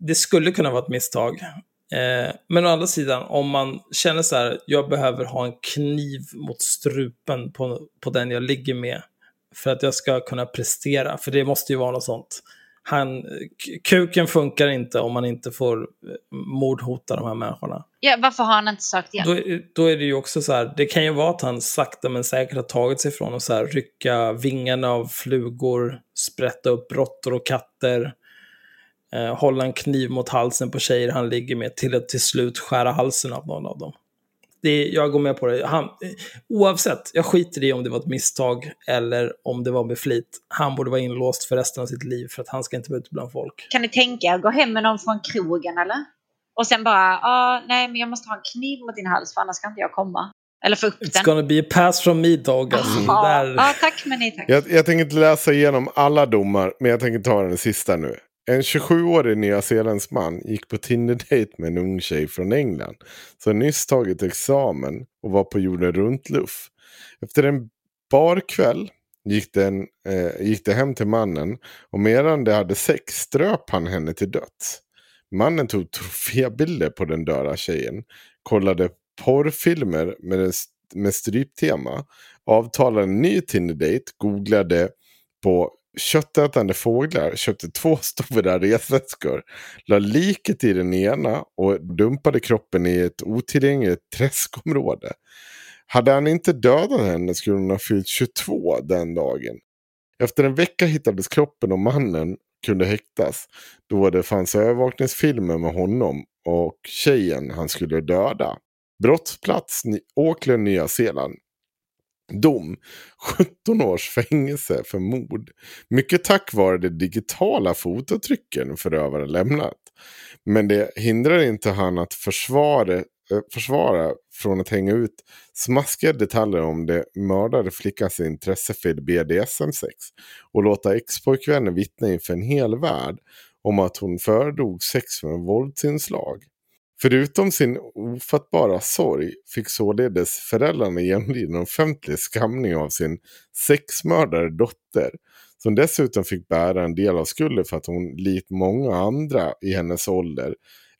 Det skulle kunna vara ett misstag. Eh, men å andra sidan, om man känner så här, jag behöver ha en kniv mot strupen på, på den jag ligger med för att jag ska kunna prestera, för det måste ju vara något sånt. Han, kuken funkar inte om man inte får eh, mordhota de här människorna. Ja, varför har han inte sökt hjälp? Då, då är det ju också så här, det kan ju vara att han sakta men säkert har tagit sig från att så här, rycka vingarna av flugor, sprätta upp råttor och katter, eh, hålla en kniv mot halsen på tjejer han ligger med till att till slut skära halsen av någon av dem. Det är, jag går med på det. Han, eh, oavsett, jag skiter i om det var ett misstag eller om det var med flit. Han borde vara inlåst för resten av sitt liv för att han ska inte vara ute bland folk. Kan ni tänka att gå hem med någon från krogen eller? Och sen bara, ah, nej men jag måste ha en kniv mot din hals för annars kan inte jag komma. Eller få upp It's den. gonna be a pass from me dog. Alltså. Ja, Där, ja, tack men nej tack. Jag, jag tänker inte läsa igenom alla domar, men jag tänker ta den sista nu. En 27-årig nyzeeländsk man gick på Tinder-dejt med en ung tjej från England. Som nyss tagit examen och var på jorden runt-luff. Efter en barkväll gick, den, eh, gick det hem till mannen och medan de hade sex ströp han henne till döds. Mannen tog trofébilder på den döda tjejen, kollade porrfilmer med, en, med stryptema, avtalade en ny Tinder-dejt, googlade på köttätande fåglar, köpte två stora resväskor, la liket i den ena och dumpade kroppen i ett otillgängligt träskområde. Hade han inte dödat henne skulle hon ha fyllt 22 den dagen. Efter en vecka hittades kroppen och mannen kunde häktas då det fanns övervakningsfilmer med honom och tjejen han skulle döda. Brottsplats Auckland, Nya Zeeland. Dom 17 års fängelse för mord. Mycket tack vare de digitala fototrycken förövaren lämnat. Men det hindrar inte han att försvara, eh, försvara från att hänga ut smaskiga detaljer om det mördade flickans intresse för BDSM-sex och låta ex-pojkvännen vittna inför en hel värld om att hon föredrog sex med våldsinslag. Förutom sin ofattbara sorg fick således föräldrarna genomlida en offentlig skamning av sin sexmördare dotter. Som dessutom fick bära en del av skulden för att hon, likt många andra i hennes ålder,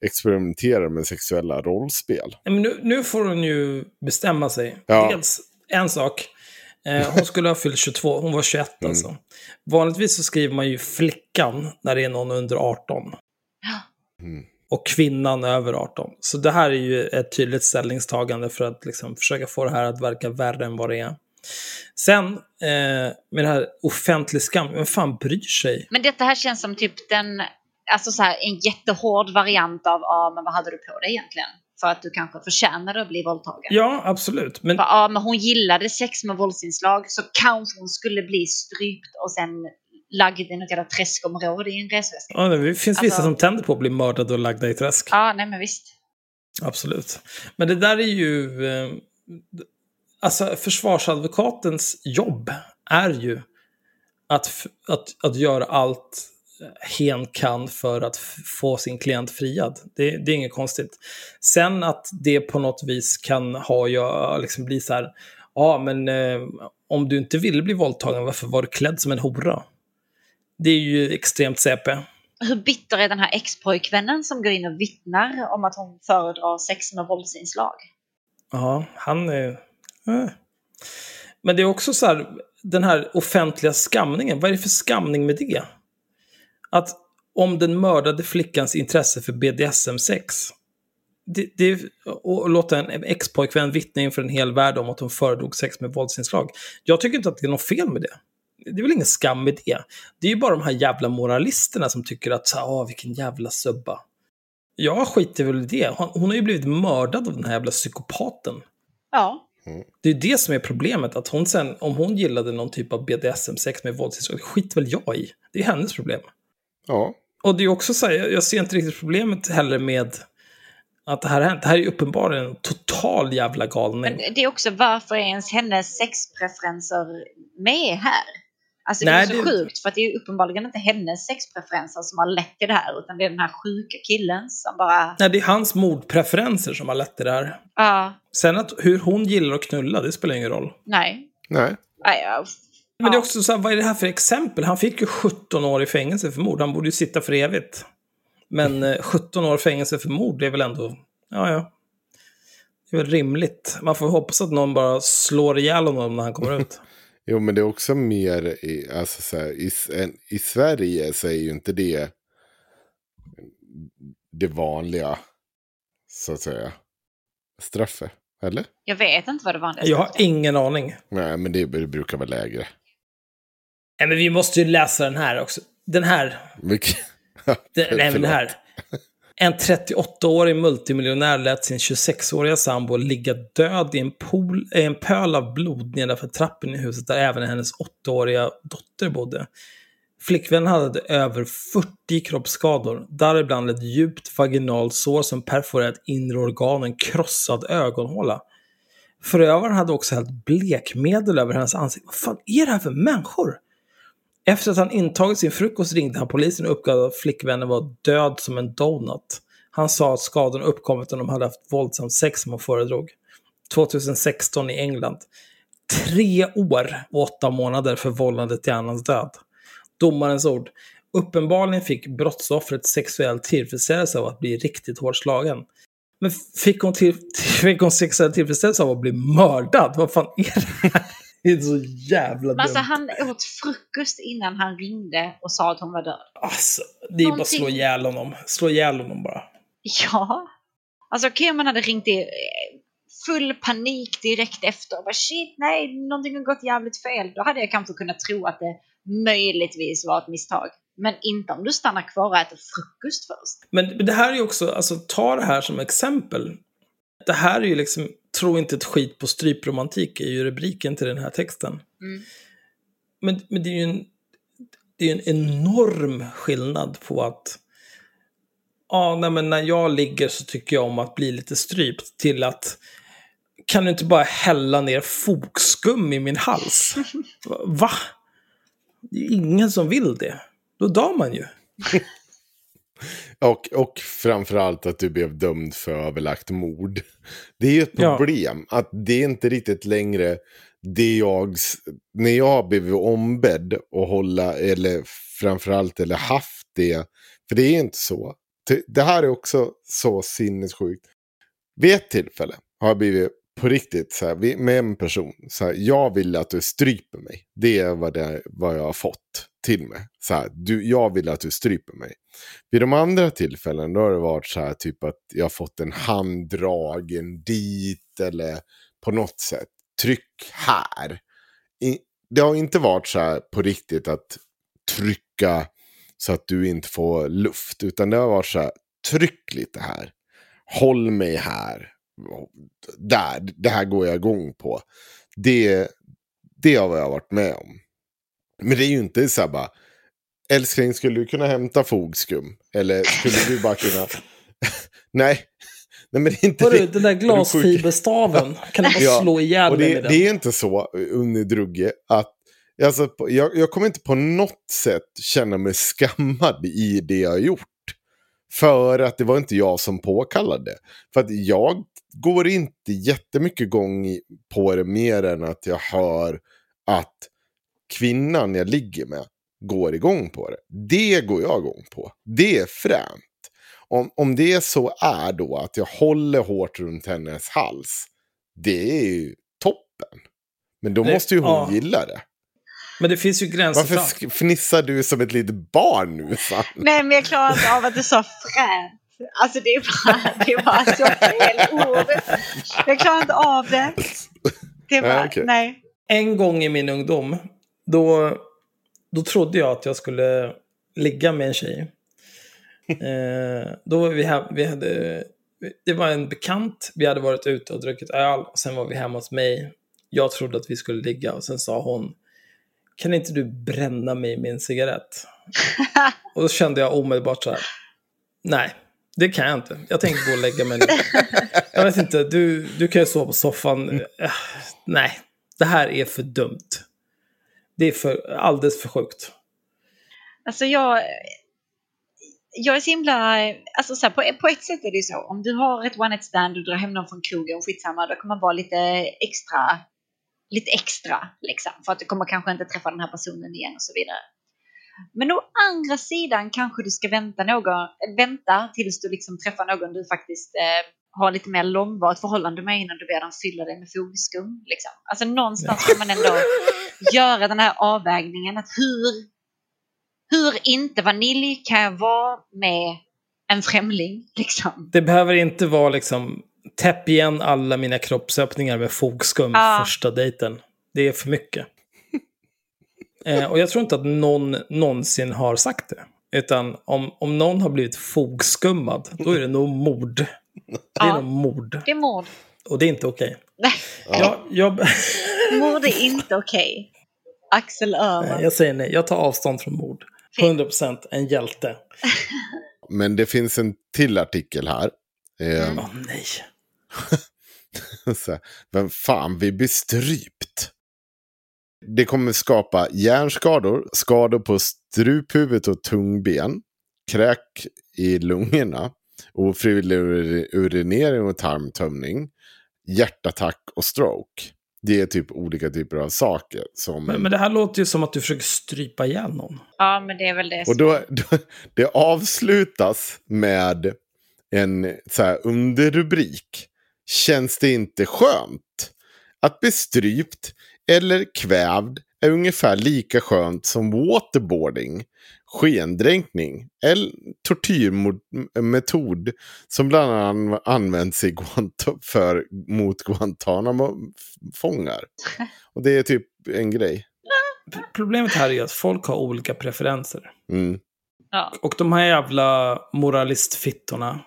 experimenterar med sexuella rollspel. Men nu, nu får hon ju bestämma sig. Ja. Dels en sak. Eh, hon skulle ha fyllt 22, hon var 21 Mm. alltså. Vanligtvis så skriver man ju flickan när det är någon under 18. Mm. Och kvinnan över 18. Så det här är ju ett tydligt ställningstagande för att liksom försöka få det här att verka värre än vad det är. Sen, eh, med det här offentlig skam, vem fan bryr sig? Men detta här känns som typ den, alltså så här, en jättehård variant av, ja men vad hade du på dig egentligen? för att du kanske förtjänade att bli våldtagen. Ja, absolut. Men För, ja, men hon gillade sex med våldsinslag så kanske hon skulle bli strypt och sen lagd i något jävla träskområde i en resväska. ja, det finns vissa Alltså- som tänder på att bli mördade och lagda i träsk. Ja, nej men visst. Absolut. Men det där är ju... Eh, alltså försvarsadvokatens jobb är ju att, att, att göra allt hen kan för att få sin klient friad. Det, det är inget konstigt. Sen att det på något vis kan ha, ja, liksom bli så här, ja men eh, om du inte ville bli våldtagen, varför var du klädd som en hora? Det är ju extremt CP. Hur bitter är den här ex-pojkvännen som går in och vittnar om att hon föredrar sex med våldsinslag? Ja, han är... Eh. Men det är också så här, den här offentliga skamningen. Vad är det för skamning med det? Att om den mördade flickans intresse för BDSM-sex. Det, det, och låta en ex-pojkvän vittna inför en hel värld om att hon föredrog sex med våldsinslag. Jag tycker inte att det är något fel med det. Det är väl ingen skam med det. Det är ju bara de här jävla moralisterna som tycker att, åh vilken jävla subba. Jag skiter väl i det. Hon, hon har ju blivit mördad av den här jävla psykopaten. Ja, Det är det som är problemet, att hon sen, om hon gillade någon typ av BDSM-sex med våldsinslag, det skiter väl jag i. Det är hennes problem. Ja, Och det är också så här, jag- jag ser inte riktigt problemet heller med att det här har hänt. Det här är ju uppenbarligen en total jävla galning. men det är också varför är ens hennes sexpreferenser med här? Alltså Nej, det är så det- sjukt för att det är uppenbarligen inte hennes sexpreferenser som har lett till det här utan det är den här sjuka killen som bara... Nej, det är hans mordpreferenser som har lett till det här. Ja, Sen att hur hon gillar att knulla, det spelar ingen roll. nej. nej. nej ja. Men det är också så här, vad är det här för exempel? Han fick ju 17 år i fängelse för mord. Han borde ju sitta för evigt. Men eh, 17 år fängelse för mord, det är väl ändå... Ja, ja. Det är väl rimligt. Man får hoppas att någon bara slår ihjäl honom när han kommer ut. Jo, men det är också mer, i, alltså så här, i, i Sverige så är ju inte det det vanliga, så att säga, straffet. Eller? Jag vet inte vad det vanligaste Jag har ingen aning. Nej, men det, det brukar vara lägre. Nej, men vi måste ju läsa den här också. Den här. Mycket. Den, nej, men den här. En 38-årig multimiljonär lät sin 26-åriga sambo ligga död i en, pool, en pöl av blod nedanför trappen i huset där även hennes 8-åriga dotter bodde. Flickvännen hade över 40 kroppsskador, däribland ett djupt vaginalt sår som perforerat inre organ och en krossad ögonhåla. Förövaren hade också hällt blekmedel över hennes ansikte. Vad fan är det här för människor? Efter att han intagit sin frukost ringde han polisen och uppgav att flickvännen var död som en donut. Han sa att skadorna uppkommit om de hade haft våldsamt sex som hon föredrog. 2016 i England. Tre år och åtta månader för vållande till annans död. Domarens ord. Uppenbarligen fick brottsoffret sexuell tillfredsställelse av att bli riktigt hårt slagen. Men fick hon, till, fick hon sexuell tillfredsställelse av att bli mördad? Vad fan är det här? Det är så jävla alltså dumt. han åt frukost innan han ringde och sa att hon var död. Alltså, det är bara att slå Någonting- ihjäl honom. Slå ihjäl honom bara. Ja. Alltså okej om man hade ringt i full panik direkt efter och bara shit nej, någonting har gått jävligt fel. Då hade jag kanske kunnat tro att det möjligtvis var ett misstag. Men inte om du stannar kvar och äter frukost först. Men, men det här är ju också, alltså ta det här som exempel. Det här är ju liksom, tro inte ett skit på strypromantik är ju rubriken till den här texten. Mm. Men, men det är ju en, det är en enorm skillnad på att ja, nej, men när jag ligger så tycker jag om att bli lite strypt till att kan du inte bara hälla ner fokskum i min hals? Va? Det är ingen som vill det. Då dör man ju. Och, och framförallt att du blev dömd för överlagt mord. Det är ju ett Ja. problem att det är inte riktigt längre det jag... När jag har blivit ombedd att hålla, eller framförallt, eller haft det. För det är inte så. Det- här är också så sinnessjukt. Vid ett tillfälle har jag blivit på riktigt så här, med en person. Så här, jag vill att du stryper mig. Det är vad, det, vad jag har fått till mig. Så här, du, jag vill att du stryper mig. Vid de andra tillfällen då har det varit så här typ att jag har fått en handdragen dit eller på något sätt. Tryck här. I, det har inte varit så här på riktigt att trycka så att du inte får luft. Utan det har varit så här, tryck lite här. håll mig här. Där, det här går jag igång på. Det, det har jag varit med om. Men det är ju inte så här bara, älskling skulle du kunna hämta fogskum? Eller skulle du bara kunna... Nej. Nej, men det är inte Hörru, det. den där glasfiberstaven, kan du bara Ja, slå ihjäl Och mig det, med den? det är inte så, Unni Drugge, att alltså, jag, jag kommer inte på något sätt känna mig skammad i det jag har gjort. För att det var inte jag som påkallade. För att jag går inte jättemycket gång på det mer än att jag hör att kvinnan jag ligger med går igång på det. Det går jag igång på. Det är fränt. Om, om det så är då att jag håller hårt runt hennes hals. Det är ju toppen. Men då Det- måste ju hon ja. gilla det. Men det finns ju gränser Varför fnissar du som ett litet barn nu? Fan? Nej, men jag klarar inte av att du sa fränt. Alltså det är bara, det är bara så fel ord. Jag klarar inte av det. Det är bara, Nej, okej. nej. En gång i min ungdom, då, då trodde jag att jag skulle ligga med en tjej. Eh, då var vi, här, vi hade, det var en bekant, vi hade varit ute och druckit öl, och sen var vi hemma hos mig. Jag trodde att vi skulle ligga och sen sa hon, kan inte du bränna mig med en cigarett? och då kände jag omedelbart så här, nej, det kan jag inte. Jag tänker gå och lägga mig nu. Jag vet inte, du, du kan ju sova på soffan. Eh, Nej, det här är för dumt. Det är för, alldeles för sjukt. Alltså jag, jag är så himla, alltså så här, på, på ett sätt är det ju så, om du har ett one night stand, du drar hem någon från krogen, skitsamma, då kan man vara lite extra, lite extra liksom, för att du kommer kanske inte träffa den här personen igen och så vidare. Men å andra sidan kanske du ska vänta, någon, vänta tills du liksom träffar någon du faktiskt eh, har lite mer långvarigt förhållande med innan du ber dem fylla dig med fogskum. Liksom. Alltså någonstans ska man ändå göra den här avvägningen att hur, hur inte vanilj kan jag vara med en främling liksom. Det behöver inte vara liksom täpp igen alla mina kroppsöppningar med fogskum Ja. första dejten. Det är för mycket. eh, och jag tror inte att någon någonsin har sagt det. Utan om, om någon har blivit fogskummad, då är det nog mord. Det är Ja. nog mord. Det är mord. Och det är inte okej. Nej, Jag, jag, mord är inte okej. Axel Öhman. jag säger nej, jag tar avstånd från mord. 100% en hjälte. Men det finns en till artikel här. Eh, Åh nej. så Vem fan vill bli strypt? Det kommer skapa hjärnskador, skador på struphuvudet och tungben, kräk i lungorna, ofrivillig ur- urinering och tarmtömning, hjärtattack och stroke. Det är typ olika typer av saker. Som Men, men det här låter ju som att du försöker strypa ihjäl någon. Ja, men det är väl det Och då, då, det avslutas med en så här underrubrik. Känns det inte skönt? Att bli strypt eller kvävd är ungefär lika skönt som waterboarding, skendränkning eller tortyrmetod som bland annat används i Guanta för, mot Guantanamo-fångar. Och det är typ en grej. Problemet här är att folk har olika preferenser. Mm. Ja. Och de här jävla moralistfittorna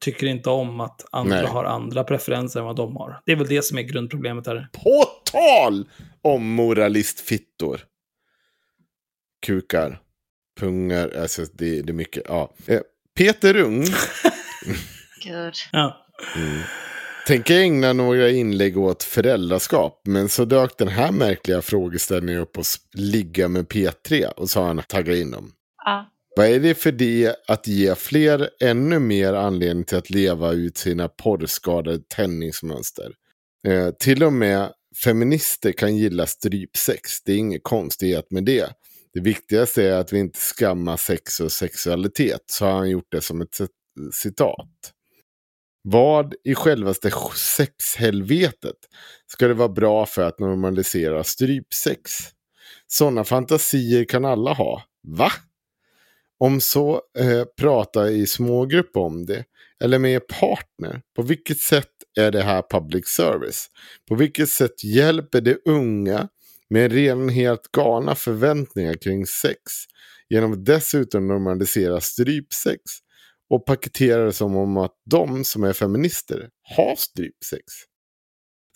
tycker inte om att andra Nej. har andra preferenser än vad de har. Det är väl det som är grundproblemet här. På tal om moralistfittor. Kukar. Pungar. Alltså det, det är mycket. Ja. Eh, Peter Ung Gud. Ja. tänker ägna några inlägg åt föräldraskap. Men så dök den här märkliga frågeställningen upp och ligga med P3. Och så har han taggat in dem. Ja. Vad är det för det att ge fler ännu mer anledning till att leva ut sina porrskadade tändningsmönster? Eh, till och med feminister kan gilla strypsex. Det är inget konstighet med det. Det viktigaste är att vi inte skammar sex och sexualitet. Så har han gjort det som ett citat. Vad i självaste sexhelvetet ska det vara bra för att normalisera strypsex? Sådana fantasier kan alla ha. Va? Om så, eh, prata i smågrupp om det. Eller med er partner. På vilket sätt är det här public service? På vilket sätt hjälper det unga med redan helt galna förväntningar kring sex genom att dessutom normalisera strypsex? och paketerar det som om att de som är feminister har strypsex.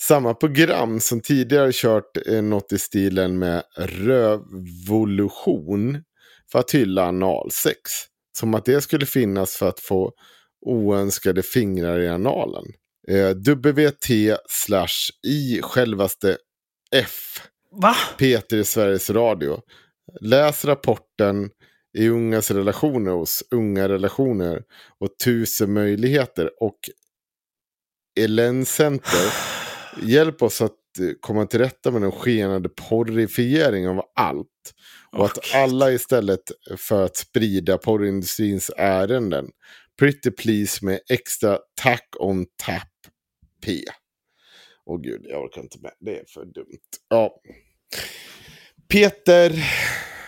Samma program som tidigare kört eh, något i stilen med revolution för att hylla analsex. Som att det skulle finnas för att få oönskade fingrar i analen. Eh, WT slash i självaste F. Va? Peter i Sveriges Radio. Läs rapporten i ungas relationer hos Unga relationer och tusen möjligheter och Ellen Center. Hjälp oss att eh, komma till rätta med den skenande porrifieringen av allt. Och att alla istället för att sprida porrindustrins ärenden. Pretty please med extra tack on tap P. Åh gud, jag orkar inte med. Det är för dumt. Ja. Peter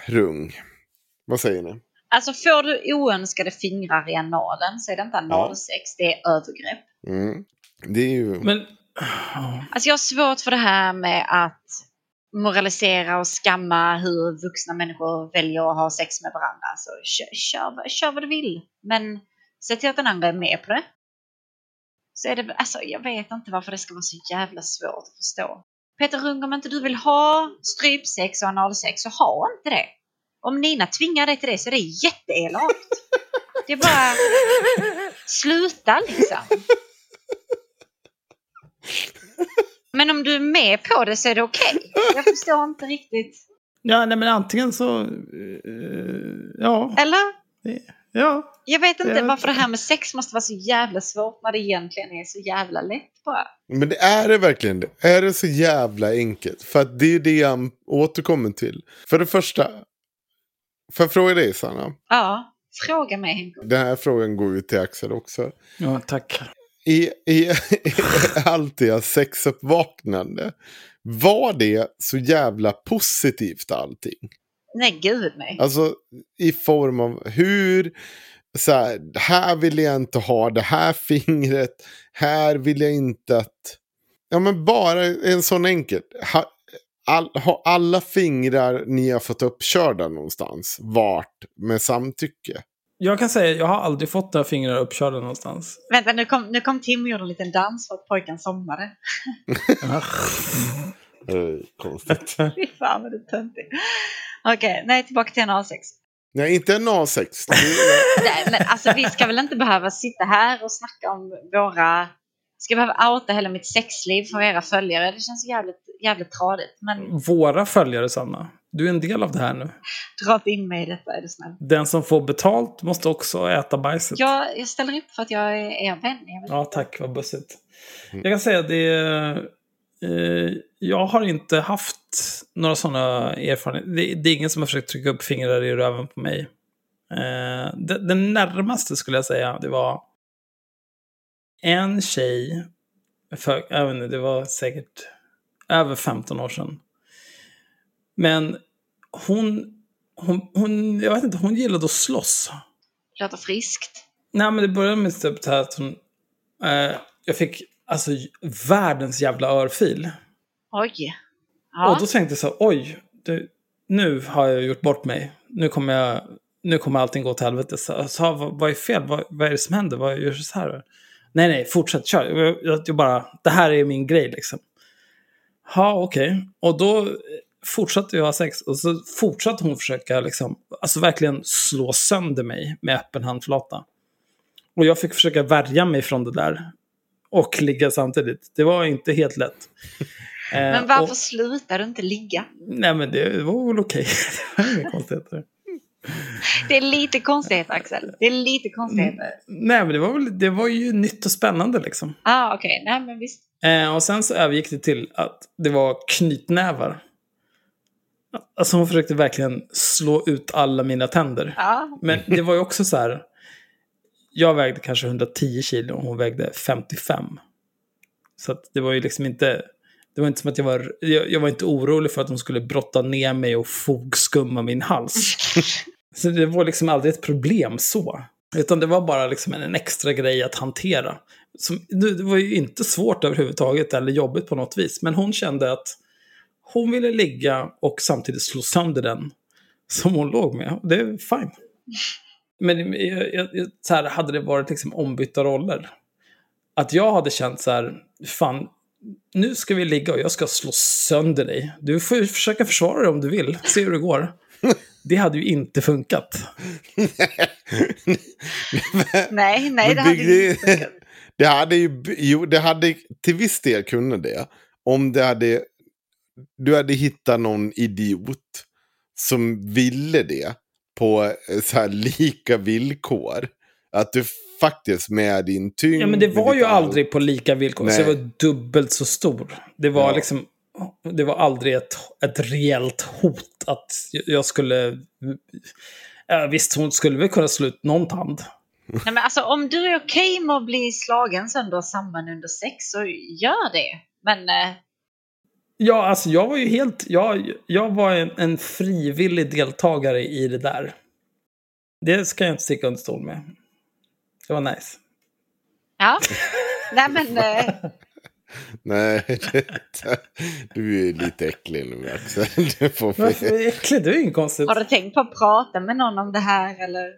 Rung. Vad säger ni? Alltså får du oönskade fingrar i analen så är det inte analsex, det är övergrepp. Mm. Det är ju... Men... Alltså jag har svårt för det här med att moralisera och skamma hur vuxna människor väljer att ha sex med varandra. Så kör, kör, kör vad du vill. Men se till att den andra är med på det. Så är det, alltså jag vet inte varför det ska vara så jävla svårt att förstå. Peter Rung, om inte du vill ha strypsex och analsex så ha inte det. Om Nina tvingar dig till det så är det jätteelakt. Det är bara sluta liksom. Men om du är med på det så är det okej. Okay. Jag förstår inte riktigt. Ja, nej men antingen så... Uh, ja. Eller? Ja. Jag vet inte jag varför det här med sex måste vara så jävla svårt när det egentligen är så jävla lätt bara. Men det är det verkligen det? Är det så jävla enkelt? För att det är det jag återkommer till. För det första. Får jag fråga dig Sanna? Ja, fråga mig. Den här frågan går ju till Axel också. Ja, tack. I, i, i allt det sexuppvaknande. Var det så jävla positivt allting? Nej, gud nej. Alltså i form av hur, så här, här vill jag inte ha det här fingret, här vill jag inte att... Ja men bara en sån enkel. Ha, all, ha alla fingrar ni har fått uppkörda någonstans, vart med samtycke? Jag kan säga, jag har aldrig fått några fingrar uppkörda någonstans. Vänta, nu kom, nu kom Tim och gjorde en liten dans för att pojken somnade. Konstigt. Fy fan vad du är töntig. Okej, okay, nej tillbaka till en A6. Nej, inte en A6. nej, men alltså vi ska väl inte behöva sitta här och snacka om våra... Ska jag behöva outa hela mitt sexliv för era följare? Det känns jävligt, jävligt tradigt. Men... Våra följare, Sanna. Du är en del av det här nu. Dra inte in mig i detta, är du snäll. Den som får betalt måste också äta bajset. Ja, jag ställer upp för att jag är er vän. Ja, tack. Vad bussigt. Mm. Jag kan säga att det är Eh, jag har inte haft några sådana erfarenheter. Det, det, är ingen som har försökt trycka upp fingrar i röven på mig. Eh, det, det, närmaste skulle jag säga, det var en tjej, för, jag vet inte, det var säkert över 15 år sedan. Men hon, hon, hon, jag vet inte, hon gillade att slåss. Låter friskt. Nej, men det började med typ att hon, eh, jag fick alltså världens jävla örfil. Oj. Ja. Och då tänkte jag så oj, det, nu har jag gjort bort mig. Nu kommer, jag, nu kommer allting gå till helvete. Så, så, vad, vad är fel? Vad, vad är det som händer? Vad gör så här? Nej, nej, fortsätt, kör. Jag, jag, jag bara, det här är min grej liksom. Ja, okej. Okay. Och då eh, fortsatte jag ha sex och så fortsatte hon försöka liksom, alltså verkligen slå sönder mig med öppen handflata. Och jag fick försöka värja mig från det där och ligga samtidigt. Det var inte helt lätt. Men varför och, slutar du inte ligga? Nej men det var väl okej. det var inga konstigheter. Det är lite konstigt Axel. Det är lite konstigheter. Mm, nej men det var, väl, det var ju nytt och spännande liksom. Ah okej, okay. nej men visst. Eh, och sen så övergick det till att det var knytnävar. Alltså hon försökte verkligen slå ut alla mina tänder. Ja. Men det var ju också så här jag vägde kanske 110 kilo och hon vägde 55. Så det var ju liksom inte... Det var inte som att jag var... Jag, jag var inte orolig för att hon skulle brotta ner mig och fogskumma min hals. så det var liksom aldrig ett problem så. Utan det var bara liksom en, en extra grej att hantera. Som, det var ju inte svårt överhuvudtaget eller jobbigt på något vis. Men hon kände att hon ville ligga och samtidigt slå sönder den som hon låg med. Det är fine. Men jag, jag, jag- så här, hade det varit liksom ombytta roller. Att jag hade känt så här, fan, nu ska vi ligga och jag ska slå sönder dig. Du får ju försöka försvara dig om du vill, se hur det går. Det hade ju inte funkat. Nej, nej, det hade ju inte funkat. det hade ju, jo, det hade till viss del kunnat det. Om det hade, du hade hittat någon idiot som ville det på eh, så här lika villkor. Att du faktiskt med din tyngd. Ja, men det var ju aldrig på lika villkor. Så Nej. jag var dubbelt så stor. Det var Ja. liksom... Det var aldrig ett, ett reellt hot att jag skulle... Ja, visst, hon skulle väl kunna slå ut någon tand. Nej, men alltså, om du är okej med att bli slagen sönder och samman under sex så gör det. Men eh, Ja, alltså jag var ju helt... Jag, jag var en, en frivillig deltagare i det där. Det ska jag inte sticka under stol med. Det var nice. ja. Nej men eh, Nej, det, du är lite äcklig nu Axel. Du Varför är äcklig? Det är inget konstigt. har du tänkt på att prata med någon om det här eller?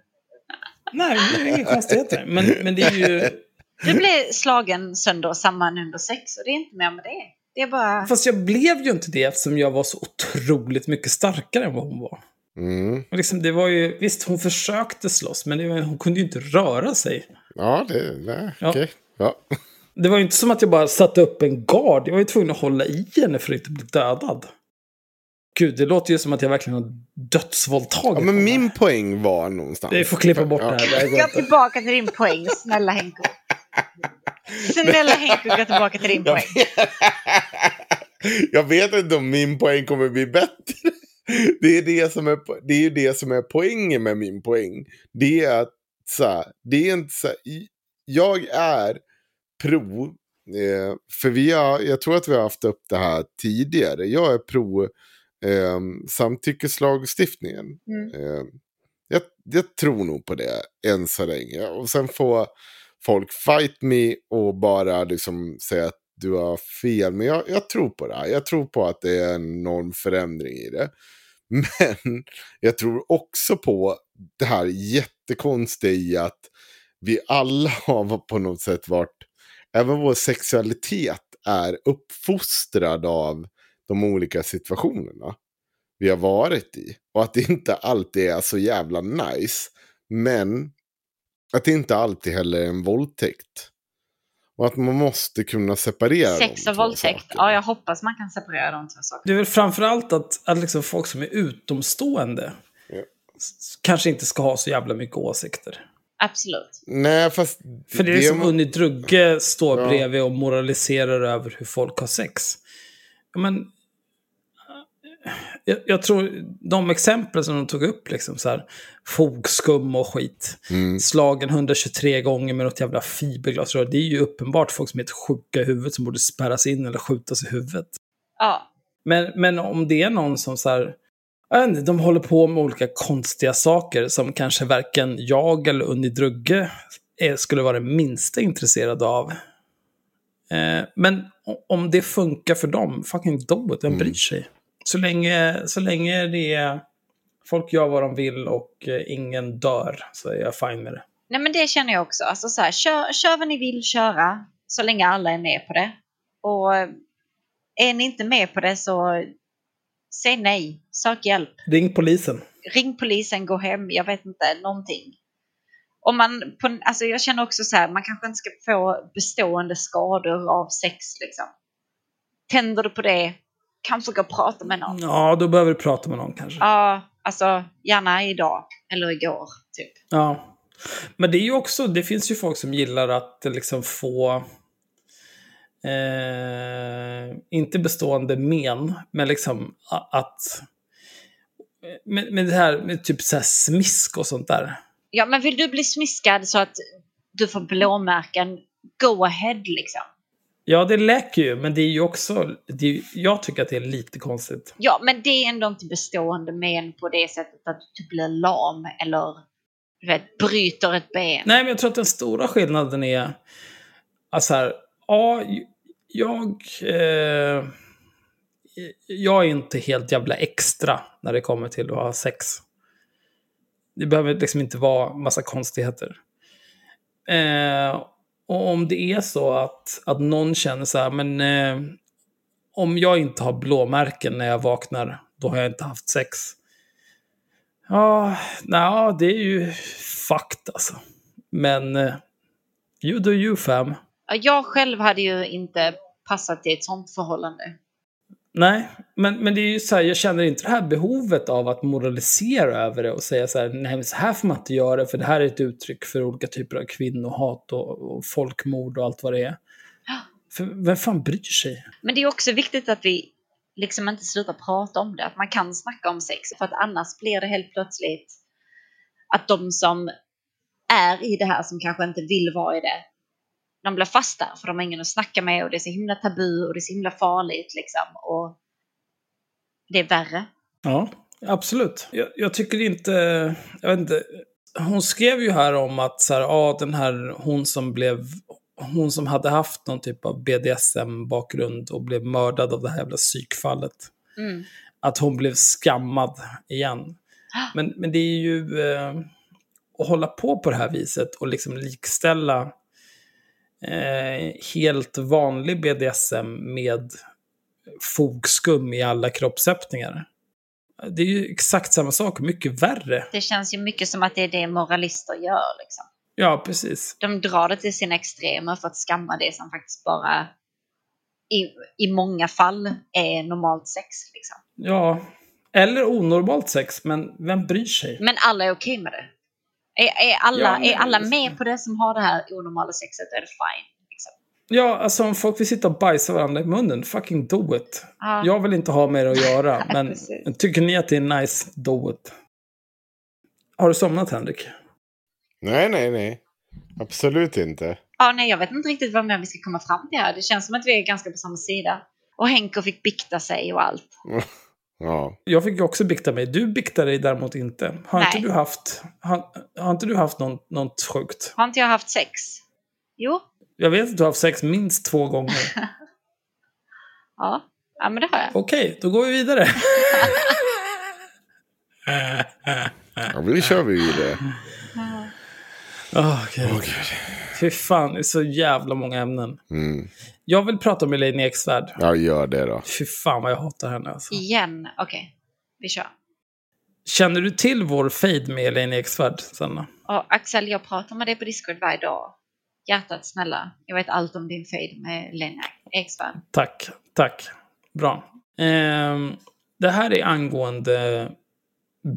Nej, det är inga konstigheter. Men, men det är ju... Du blev slagen sönder och samman under sex och det är inte mer med det. Det är bara... Fast jag blev ju inte det eftersom jag var så otroligt mycket starkare än vad hon var. Mm. Och liksom, det var ju, visst, hon försökte slåss, men det var, hon kunde ju inte röra sig. Ja, det, nej, Ja. okej. Ja. Det var ju inte som att jag bara satte upp en gard. Jag var ju tvungen att hålla i henne för att inte bli dödad. Gud, det låter ju som att jag verkligen har dödsvåldtagit ja, men min poäng var någonstans. Vi får klippa bort Ja. det här. Gå tillbaka till din poäng, snälla Henko. Snälla Henko, gå tillbaka till din poäng. jag vet inte om min poäng kommer bli bättre. Det är, det, som är, det är det som är poängen med min poäng. Det är att så här, det är inte så här, jag är pro, eh, för vi har, jag tror att vi har haft upp det här tidigare. Jag är pro eh, samtyckeslagstiftningen. Mm. Eh, jag, jag tror nog på det än så länge. Och sen får folk fight me och bara liksom säga att du har fel. Men jag, jag tror på det här. Jag tror på att det är en normförändring i det. Men jag tror också på det här jättekonstiga i att vi alla har på något sätt varit, även vår sexualitet är uppfostrad av de olika situationerna vi har varit i. Och att det inte alltid är så jävla nice. Men att det inte alltid heller är en våldtäkt. Och att man måste kunna separera Sex och våldtäkt. Ja, jag hoppas man kan separera de två sakerna. Det är väl framförallt att, att liksom folk som är utomstående Ja. kanske inte ska ha så jävla mycket åsikter. Absolut. Nej, fast... För det är som må- Unni Drugge står Ja. bredvid och moraliserar över hur folk har sex. Ja, Men, jag, jag tror de exempel som de tog upp, liksom så här, fogskum och skit, Mm. slagen 123 gånger med något jävla fiberglasrör, det är ju uppenbart folk som är helt sjuka i huvudet som borde spärras in eller skjutas i huvudet. Ja. Men, men om det är någon som så här, inte, de håller på med olika konstiga saker som kanske varken jag eller Unni Drugge är, skulle vara det minsta intresserade av. Eh, men om det funkar för dem, fucking do it, vem bryr sig? Så länge, så länge det är folk gör vad de vill och eh, ingen dör så är jag fine med det. Nej men det känner jag också. Alltså så här, kör, kör vad ni vill köra så länge alla är med på det. Och eh, är ni inte med på det så säg nej. Sök hjälp. Ring polisen. Ring polisen, gå hem, jag vet inte, någonting. Om man, på, alltså jag känner också så här, man kanske inte ska få bestående skador av sex liksom. Tänder du på det, kanske gå och prata med någon. Ja, då behöver du prata med någon kanske. Ja, alltså gärna idag eller igår typ. Ja. Men det är ju också, det finns ju folk som gillar att liksom få, eh, inte bestående men, men liksom att, med, med det här med typ så smisk och sånt där. Ja, men vill du bli smiskad så att du får blåmärken, go ahead liksom. Ja, det läker ju, men det är ju också, det är, jag tycker att det är lite konstigt. Ja, men det är ändå inte bestående men på det sättet att du typ blir lam eller du vet, bryter ett ben. Nej, men jag tror att den stora skillnaden är, alltså här, ja, jag, eh, jag är inte helt jävla extra när det kommer till att ha sex. Det behöver liksom inte vara massa konstigheter. Eh, och om det är så att, att någon känner så här, men eh, om jag inte har blåmärken när jag vaknar, då har jag inte haft sex. Ja, nej, det är ju fucked alltså. Men eh, you do you fam. Jag själv hade ju inte passat i ett sånt förhållande. Nej, men, men det är ju så här, jag känner inte det här behovet av att moralisera över det och säga så här, nej men så här får man inte göra för det här är ett uttryck för olika typer av kvinnohat och, och folkmord och allt vad det är. För vem fan bryr sig? Men det är också viktigt att vi liksom inte slutar prata om det. Att man kan snacka om sex. För att annars blir det helt plötsligt att de som är i det här, som kanske inte vill vara i det, de blir fast där. För de har ingen att snacka med och det är så himla tabu och det är så himla farligt liksom. Och det är värre. Ja, absolut. Jag, jag tycker inte, jag vet inte, hon skrev ju här om att så här, ja, den här, hon som blev, hon som hade haft någon typ av BDSM-bakgrund och blev mördad av det här jävla psykfallet. Mm. Att hon blev skammad igen. Men, men det är ju eh, att hålla på på det här viset och liksom likställa helt vanlig BDSM med fogskum i alla kroppsöppningar. Det är ju exakt samma sak, mycket värre. Det känns ju mycket som att det är det moralister gör. Liksom. Ja, precis. De drar det till sina extremer för att skamma det som faktiskt bara i, i många fall är normalt sex. Liksom. Ja, eller onormalt sex, men vem bryr sig? Men alla är okej med det. Är, är, alla, Ja, är alla med på det som har det här onormala sexet är det fine. Liksom. Ja, alltså om folk vill sitta och bajsa varandra i munnen, fucking do it. Ja. Jag vill inte ha med det att göra, men tycker ni att det är nice, do it. Har du somnat, Henrik? Nej, nej, nej. Absolut inte. Ja, nej, jag vet inte riktigt vad mer vi ska komma fram till här. Det känns som att vi är ganska på samma sida. Och Henko fick bikta sig och allt. Ja. Jag fick ju också bikta mig. Du biktade dig däremot inte. Har Nej. inte du haft, har, har inte du haft någon, något sjukt? Har inte jag haft sex? Jo, Jag vet att du har haft sex minst två gånger. ja. Ja, men det har jag. Okej, då går vi vidare. ja, vi kör vidare. Oh, okay. Fy fan, det är så jävla många ämnen. Mm. Jag vill prata om Elaine Eksvärd. Ja, gör det då. Fy fan vad jag hatar henne alltså. Igen. Okej, vi kör. Känner du till vår fade med Elaine Eksvärd, Sanna? Och Axel, jag pratar med dig på Discord varje dag. Hjärtat, snälla. Jag vet allt om din fade med Lena Eksvärd. Tack, tack. Bra. Ehm, det här är angående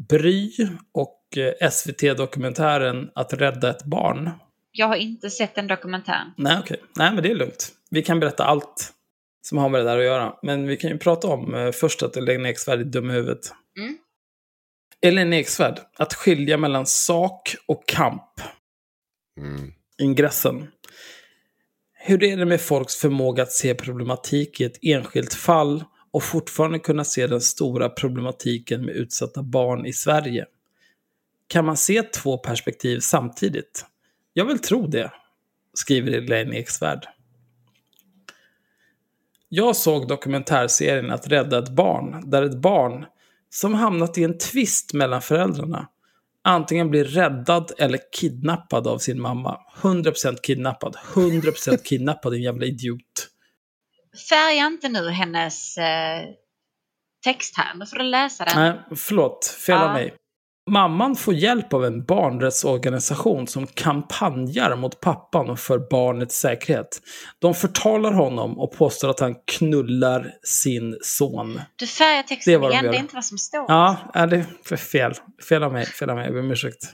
Bry och eh, SVT-dokumentären Att rädda ett barn. Jag har inte sett den dokumentären. Nej, okej. Nej, men det är lugnt. Vi kan berätta allt som har med det där att göra. Men vi kan ju prata om eh, först att Elaine Eksvärd är dum i huvudet. Mm. Elaine Eksvärd, att skilja mellan sak och kamp. Mm. ingressen. Hur är det med folks förmåga att se problematik i ett enskilt fall och fortfarande kunna se den stora problematiken med utsatta barn i Sverige? Kan man se två perspektiv samtidigt? Jag vill tro det, skriver Elaine Eksvärd. Jag såg dokumentärserien Att rädda ett barn, där ett barn som hamnat i en tvist mellan föräldrarna antingen blir räddad eller kidnappad av sin mamma. 100% kidnappad. 100% kidnappad, din jävla idiot. Färga inte nu hennes eh, text här. Nu får du läsa den. Nej, förlåt. Fel av Ja. mig. Mamman får hjälp av en barnrättsorganisation som kampanjar mot pappan för barnets säkerhet. De förtalar honom och påstår att han knullar sin son. Du färgar Det texten var de igen. gör. Det är inte vad som står. Ja, är det är fel. Fel av mig. Fel av mig. Jag ber om ursäkt.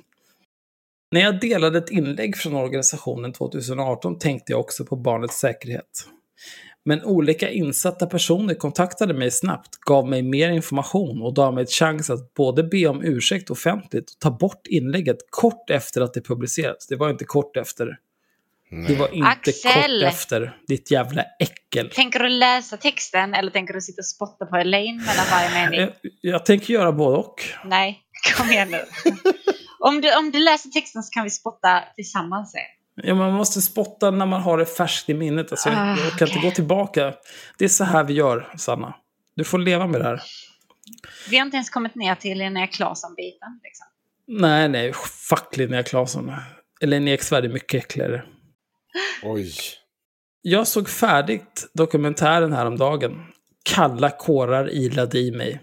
När jag delade ett inlägg från organisationen 2018 tänkte jag också på barnets säkerhet. Men olika insatta personer kontaktade mig snabbt, gav mig mer information och gav mig ett chans att både be om ursäkt offentligt och ta bort inlägget kort efter att det publicerats. Det var inte kort efter. Det var inte Axel! kort efter. Ditt jävla äckel. Tänker du läsa texten eller tänker du sitta och spotta på Elaine mellan varje mening? Jag, jag tänker göra både och. Nej, kom igen nu. om, du, om du läser texten så kan vi spotta tillsammans sen. Ja, man måste spotta när man har det färskt i minnet. Alltså, jag, Ah, jag kan okej. inte gå tillbaka. Det är så här vi gör, Sanna. Du får leva med det här. Vi har inte ens kommit ner till Linnea Claesson-biten. Liksom. Nej, nej, fuck Linnea Claesson. Linnea Eksvärd är mycket äckligare. Oj. Jag såg färdigt dokumentären häromdagen. Kalla kårar ilade i mig.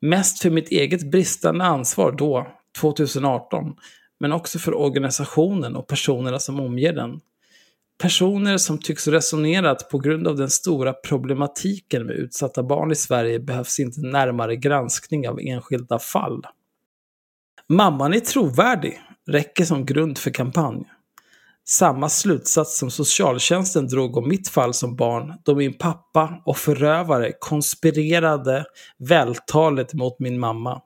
Mest för mitt eget bristande ansvar då, 2018, men också för organisationen och personerna som omger den. Personer som tycks resonera att på grund av den stora problematiken med utsatta barn i Sverige behövs inte närmare granskning av enskilda fall. Mamman är trovärdig, räcker som grund för kampanj. Samma slutsats som socialtjänsten drog om mitt fall som barn då min pappa och förövare konspirerade vältaligt mot min mamma.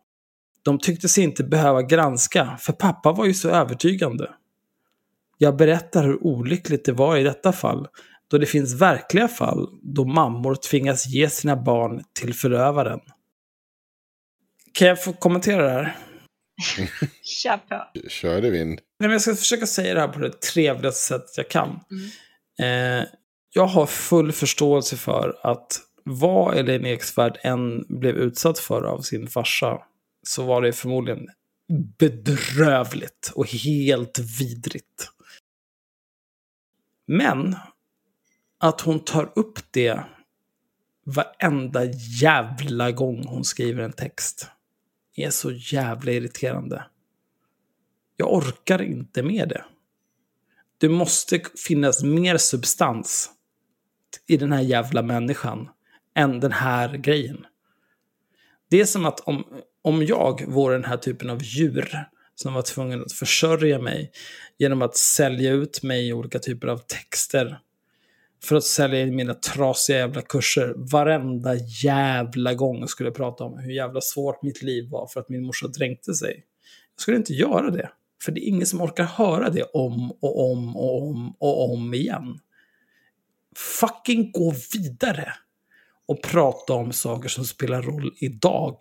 De tyckte sig inte behöva granska, för pappa var ju så övertygande. Jag berättar hur olyckligt det var i detta fall, då det finns verkliga fall då mammor tvingas ge sina barn till förövaren. Kan jag få kommentera det här? Kör på. Kör det vind. Nej, men jag ska försöka säga det här på det trevligaste sättet jag kan. Eh, jag har full förståelse för att vad Elaine Eksvärd än blev utsatt för av sin farsa så var det förmodligen bedrövligt och helt vidrigt. Men att hon tar upp det varenda jävla gång hon skriver en text är så jävla irriterande. Jag orkar inte med det. Det måste finnas mer substans i den här jävla människan än den här grejen. Det är som att om, om jag vore den här typen av djur som var tvungen att försörja mig genom att sälja ut mig i olika typer av texter för att sälja in mina trasiga jävla kurser. Varenda jävla gång skulle jag prata om hur jävla svårt mitt liv var för att min morsa dränkte sig. Jag skulle inte göra det. För det är ingen som orkar höra det om och om och om och om igen. Fucking gå vidare och prata om saker som spelar roll idag.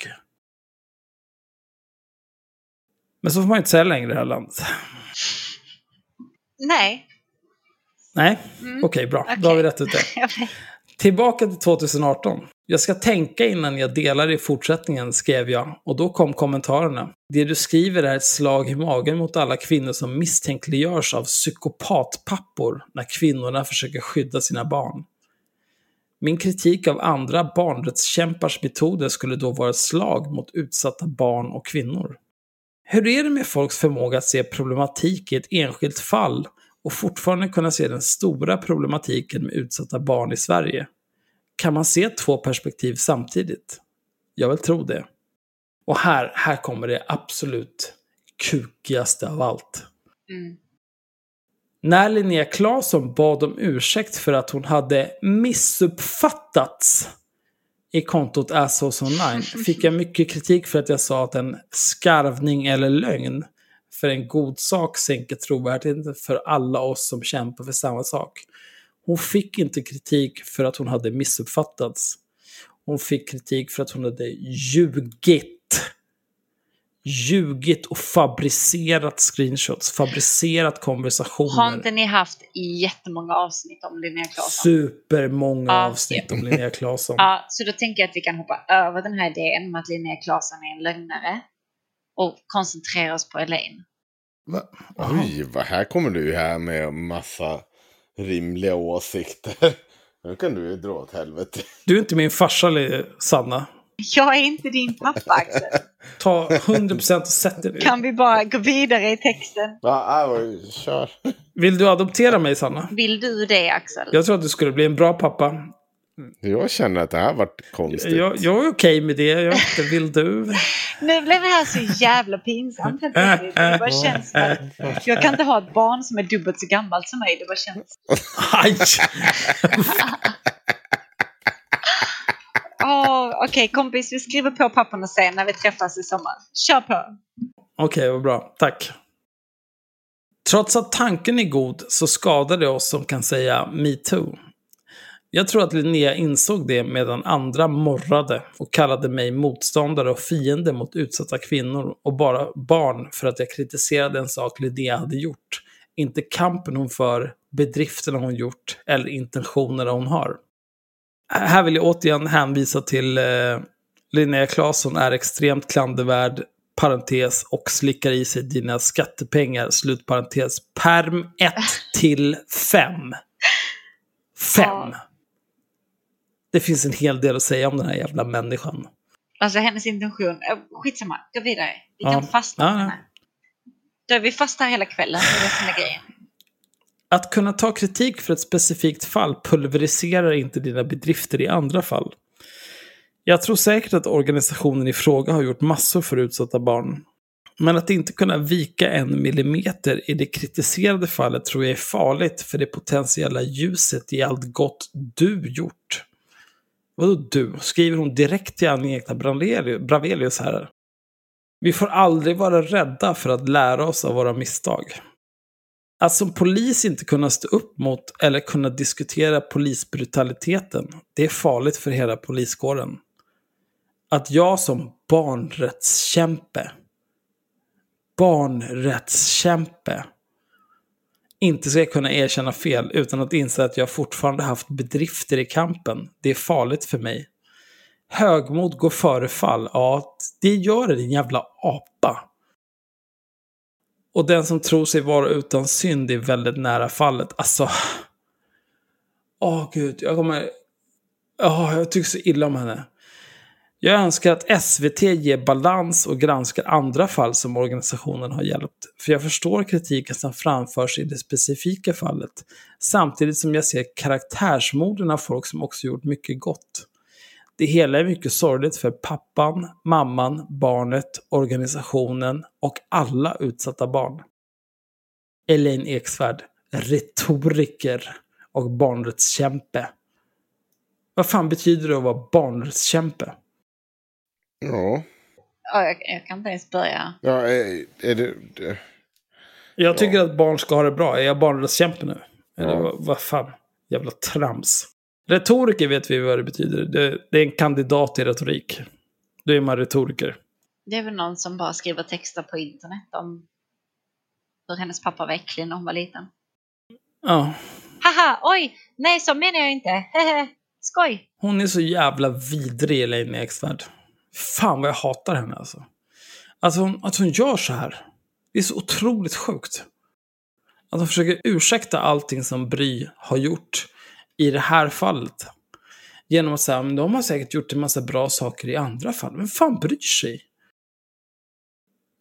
Men så får man inte säga längre i det här landet. Nej. Nej, Mm. okej bra. Okej. Då har vi rätt ut det. Vet. Tillbaka till 2018. Jag ska tänka innan jag delar i fortsättningen, skrev jag. Och då kom kommentarerna. Det du skriver är ett slag i magen mot alla kvinnor som misstänkliggörs av psykopatpappor när kvinnorna försöker skydda sina barn. Min kritik av andra barnrättskämpars metoder skulle då vara ett slag mot utsatta barn och kvinnor. Hur är det med folks förmåga att se problematik i ett enskilt fall och fortfarande kunna se den stora problematiken med utsatta barn i Sverige? Kan man se två perspektiv samtidigt? Jag vill tro det. Och här, här kommer det absolut kukigaste av allt. Mm. När Linnea Claesson bad om ursäkt för att hon hade missuppfattats i kontot Assholes Online fick jag mycket kritik för att jag sa att en skarvning eller lögn för en god sak sänker trovärdigheten för alla oss som kämpar för samma sak. Hon fick inte kritik för att hon hade missuppfattats. Hon fick kritik för att hon hade ljugit. Ljugit och fabricerat screenshots, fabricerat konversationer. Har inte ni haft jättemånga avsnitt om Linnea Claesson? Supermånga Ja. avsnitt om Linnea Claesson. Ja, så då tänker jag att vi kan hoppa över den här idén om att Linnea Claesson är en lögnare och koncentrera oss på Elaine. Va? Oj, vad här kommer du här med massa rimliga åsikter. Nu kan du ju dra åt helvete. Du är inte min farsa, Sanna. Jag är inte din pappa Axel. Ta 100% och sätt dig. Kan vi bara gå vidare i texten? Ja, ja, kör. Vill du adoptera mig, Sanna? Vill du det Axel? Jag tror att du skulle bli en bra pappa. Jag känner att det här varit konstigt. Jag, jag är okej med det. Jag inte vill du. Nu blev det här så jävla pinsamt. Det bara känns som att jag kan inte ha ett barn som är dubbelt så gammalt som mig. Det bara känns... Aj! Okej Okej kompis, vi skriver på papperna sen när vi träffas i sommar. Kör på! Okej, vad bra. Tack. Trots att tanken är god så skadar det oss som kan säga metoo. Jag tror att Linnea insåg det medan andra morrade och kallade mig motståndare och fiende mot utsatta kvinnor och bara barn för att jag kritiserade en sak Linnea hade gjort. Inte kampen hon för, bedrifterna hon gjort eller intentionerna hon har. Här vill jag återigen hänvisa till eh, Linnea Claesson är extremt klandervärd, parentes, och slickar i sig dina skattepengar, slutparentes, perm 1 till 5. 5. Ja. Det finns en hel del att säga om den här jävla människan. Alltså hennes intention, äh, skitsamma, gå vidare. Vi kan Ja. inte fastna Ja, på den här. Då är vi fast här hela kvällen, det är det som är grejen. Att kunna ta kritik för ett specifikt fall pulveriserar inte dina bedrifter i andra fall. Jag tror säkert att organisationen i fråga har gjort massor för utsatta barn. Men att inte kunna vika en millimeter i det kritiserade fallet tror jag är farligt för det potentiella ljuset i allt gott du gjort. Vadå du? Skriver hon direkt till Agneta Bravelius här? Vi får aldrig vara rädda för att lära oss av våra misstag. Att som polis inte kunna stå upp mot eller kunna diskutera polisbrutaliteten, det är farligt för hela poliskåren. Att jag som barnrättskämpe, barnrättskämpe, inte ska kunna erkänna fel utan att inse att jag fortfarande haft bedrifter i kampen, det är farligt för mig. Högmod går före fall, ja, det gör det din jävla apa. Och den som tror sig vara utan synd är väldigt nära fallet. Alltså... Åh gud, jag kommer... Oh, jag tycker så illa om henne. Jag önskar att SVT ger balans och granskar andra fall som organisationen har hjälpt. För jag förstår kritiken som framförs i det specifika fallet. Samtidigt som jag ser karaktärsmorden av folk som också gjort mycket gott. Det hela är mycket sorgligt för pappan, mamman, barnet, organisationen och alla utsatta barn. Elaine Eksvärd, retoriker och barnrättskämpe. Vad fan betyder det att vara barnrättskämpe? Ja, Ja, jag, jag kan inte ens börja. ja är, är det... det Jag tycker att barn ska ha det bra. Är jag barnrättskämpe nu? Eller Ja. vad, vad fan? Jävla trams. Retoriker vet vi vad det betyder. Det, det är en kandidat i retorik. Då är man retoriker. Det är väl någon som bara skriver texter på internet om hur hennes pappa var äcklig när hon var liten. Ja. Haha, oj, nej så menar jag inte. Hehe, skoj. Hon är så jävla vidrig, Elaine Eksvärd. Fan vad jag hatar henne alltså. Att hon, att hon gör så här. Det är så otroligt sjukt. Att hon försöker ursäkta allting som Bry har gjort i det här fallet. Genom att säga, men de har säkert gjort en massa bra saker i andra fall. Men fan bryr sig?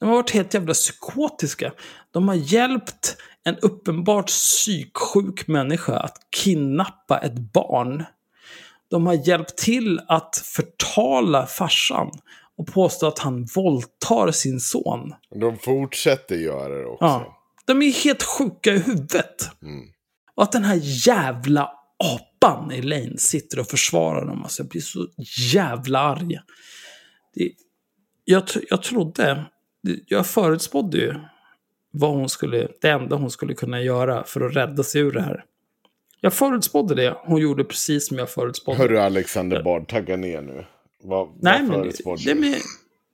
De har varit helt jävla psykotiska. De har hjälpt en uppenbart psyksjuk människa att kidnappa ett barn. De har hjälpt till att förtala farsan och påstå att han våldtar sin son. de fortsätter göra det också. Ja. De är helt sjuka i huvudet. Mm. Och att den här jävla apan Elaine sitter och försvarar dem. Alltså jag blir så jävla arg. Det, jag, jag trodde, jag förutspådde ju vad hon skulle, det enda hon skulle kunna göra för att rädda sig ur det här. Jag förutspådde det. Hon gjorde precis som jag förutspådde. Hörru Alexander Bard, tagga ner nu. Vad, nej, vad men, förutspådde nej, du? men,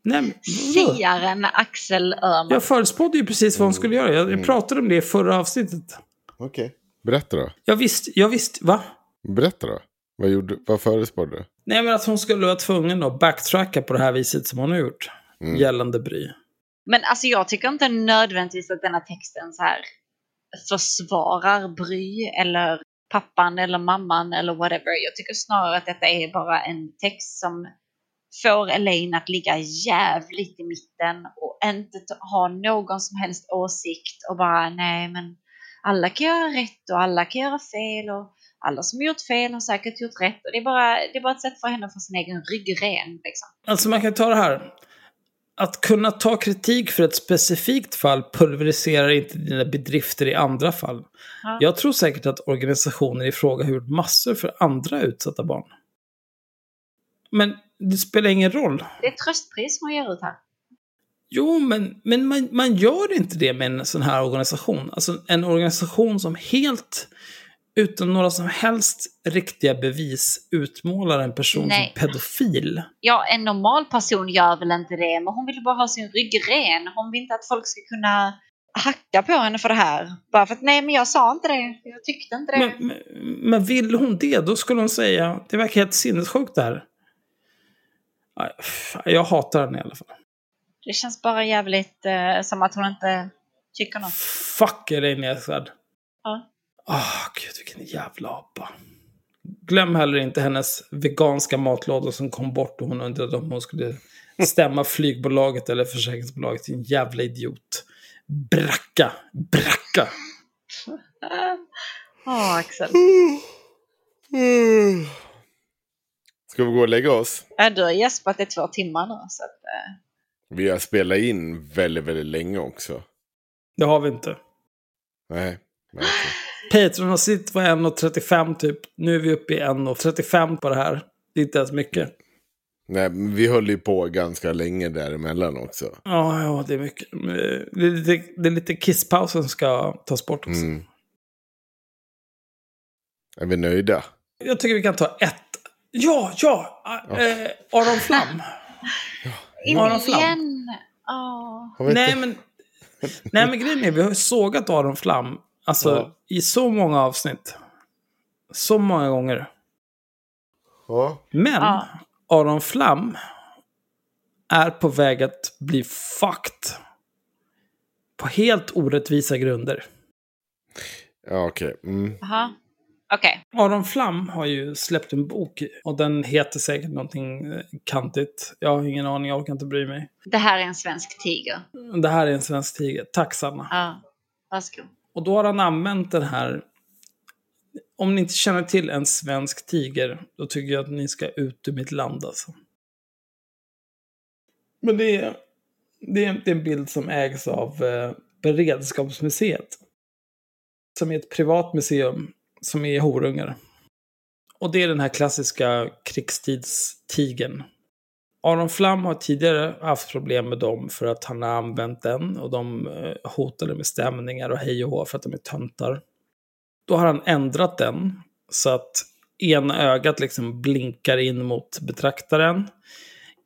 nej, men? Siaren Axel Öhman. Jag förutspådde ju precis vad hon skulle göra. Jag, jag pratade om det i förra avsnittet. Okej, berätta då. Jag visste, jag visste, va? Berätta då. Vad, gjorde, vad förutspådde du? Nej, men att hon skulle vara tvungen att backtracka på det här viset som hon har gjort. Mm. Gällande Bry. Men alltså jag tycker inte nödvändigtvis att denna texten så här försvarar Bry eller pappan eller mamman eller whatever. Jag tycker snarare att detta är bara en text som får Elaine att ligga jävligt i mitten och inte ha någon som helst åsikt och bara nej men alla kan göra rätt och alla kan göra fel och alla som gjort fel har säkert gjort rätt och det är bara, det är bara ett sätt för henne att få sin egen rygg ren. Liksom. Alltså man kan ta det här. Att kunna ta kritik för ett specifikt fall pulveriserar inte dina bedrifter i andra fall. Ja. Jag tror säkert att organisationer i fråga har gjort massor för andra utsatta barn. Men det spelar ingen roll. Det är ett tröstpris hon ger ut här. Jo, men, men man, man gör inte det med en sån här organisation. Alltså en organisation som helt utan några som helst riktiga bevis utmålar en person Nej. som pedofil. Ja, en normal person gör väl inte det, men hon vill bara ha sin rygg ren. Hon vill inte att folk ska kunna hacka på henne för det här. Bara för att nej, men jag sa inte det. Jag tyckte inte det. Men, men, vill hon det, då skulle hon säga det verkar helt sinnessjukt det här. Jag hatar henne i alla fall. Det känns bara jävligt eh, som att hon inte tycker något. Fuck är det nedsvärd. Ja. Åh, gud vilken jävla apa. Glöm heller inte hennes veganska matlådor som kom bort och hon undrade om hon skulle stämma flygbolaget eller försäkringsbolaget. Din jävla idiot. Bracka, bracka. Åh, Axel. Ska vi gå och lägga oss? Ja, du har gäspat i två timmar nu. Så att, eh, Vi har spelat in väldigt, väldigt länge också. Det har vi inte. Nej. nej, okej. Patreon-avsnitt var 1.35 typ. Nu är vi uppe i 1.35 på det här. Det är inte ens mycket. Nej, men vi höll ju på ganska länge däremellan också. Ja, ja, det är mycket. Eh, Det är lite, det är lite kisspaus som ska tas bort också. Mm. Är vi nöjda? Jag tycker vi kan ta ett. Ja, ja! Eh, Aron Flam. In Aron Flam. igen. Vi Nej, inte- men, nej, men grejen är, vi har ju sågat Aron Flam. Alltså, Ja. i så många avsnitt. Så många gånger. Ja. Men Ja. Aron Flam är på väg att bli fucked. På helt orättvisa grunder. Ja, okej. Mm. Okej. Aron Flam har ju släppt en bok och den heter säkert någonting eh, kantigt. Jag har ingen aning, jag orkar inte bry mig. Det här är en svensk tiger. Det här är en svensk tiger. Tack Sanna. Ja. Varsågod. Och då har han använt den här... Om ni inte känner till en svensk tiger, då tycker jag att ni ska ut ur mitt land alltså. Men det är, det är, det är en bild som ägs av eh, Beredskapsmuseet. Som är ett privat museum som är horungar. Och det är den här klassiska krigstidstigern. Aron Flam har tidigare haft problem med dem för att han har använt den och de eh, hotade med stämningar och hej och hå för att de är töntar. Då har han ändrat den så att ena ögat liksom blinkar in mot betraktaren.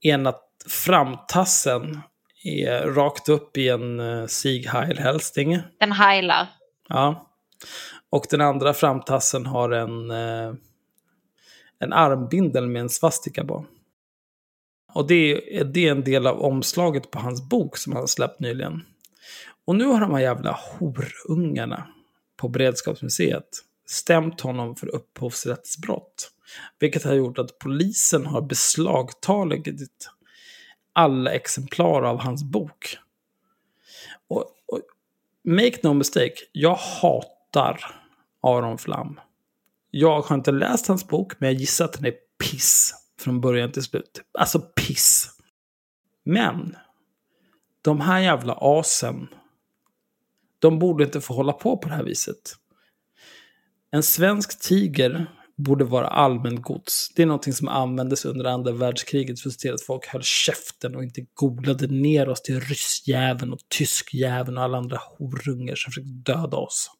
Ena framtassen är rakt upp i en uh, Sieg Heil Helsting. Den heilar. Ja. Och den andra framtassen har en, eh, en armbindel med en svastika på. Och det är, det är en del av omslaget på hans bok som han släppt nyligen. Och nu har de här jävla horungarna på Beredskapsmuseet stämt honom för upphovsrättsbrott. Vilket har gjort att polisen har beslagtagit alla exemplar av hans bok. Och, och make no mistake, jag hatar Aron Flam. Jag har inte läst hans bok, men jag gissar att den är piss från början till slut. Alltså piss. Men, de här jävla asen, de borde inte få hålla på på det här viset. En svensk tiger borde vara allmängods. Det är någonting som användes under andra världskriget för att se till att folk höll käften och inte golade ner oss till ryssjäveln och tyskjäveln och alla andra horungar som försökte döda oss.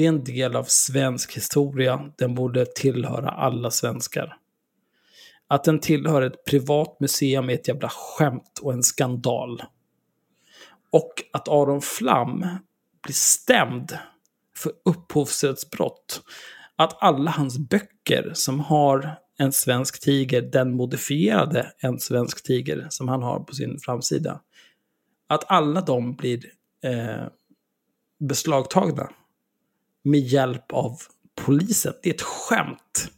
Det är en del av svensk historia. Den borde tillhöra alla svenskar. Att den tillhör ett privat museum är ett jävla skämt och en skandal. Och att Aron Flam blir stämd för upphovsrättsbrott. Att alla hans böcker som har en svensk tiger, den modifierade en svensk tiger som han har på sin framsida. Att alla de blir eh, beslagtagna med hjälp av polisen. Det är ett skämt.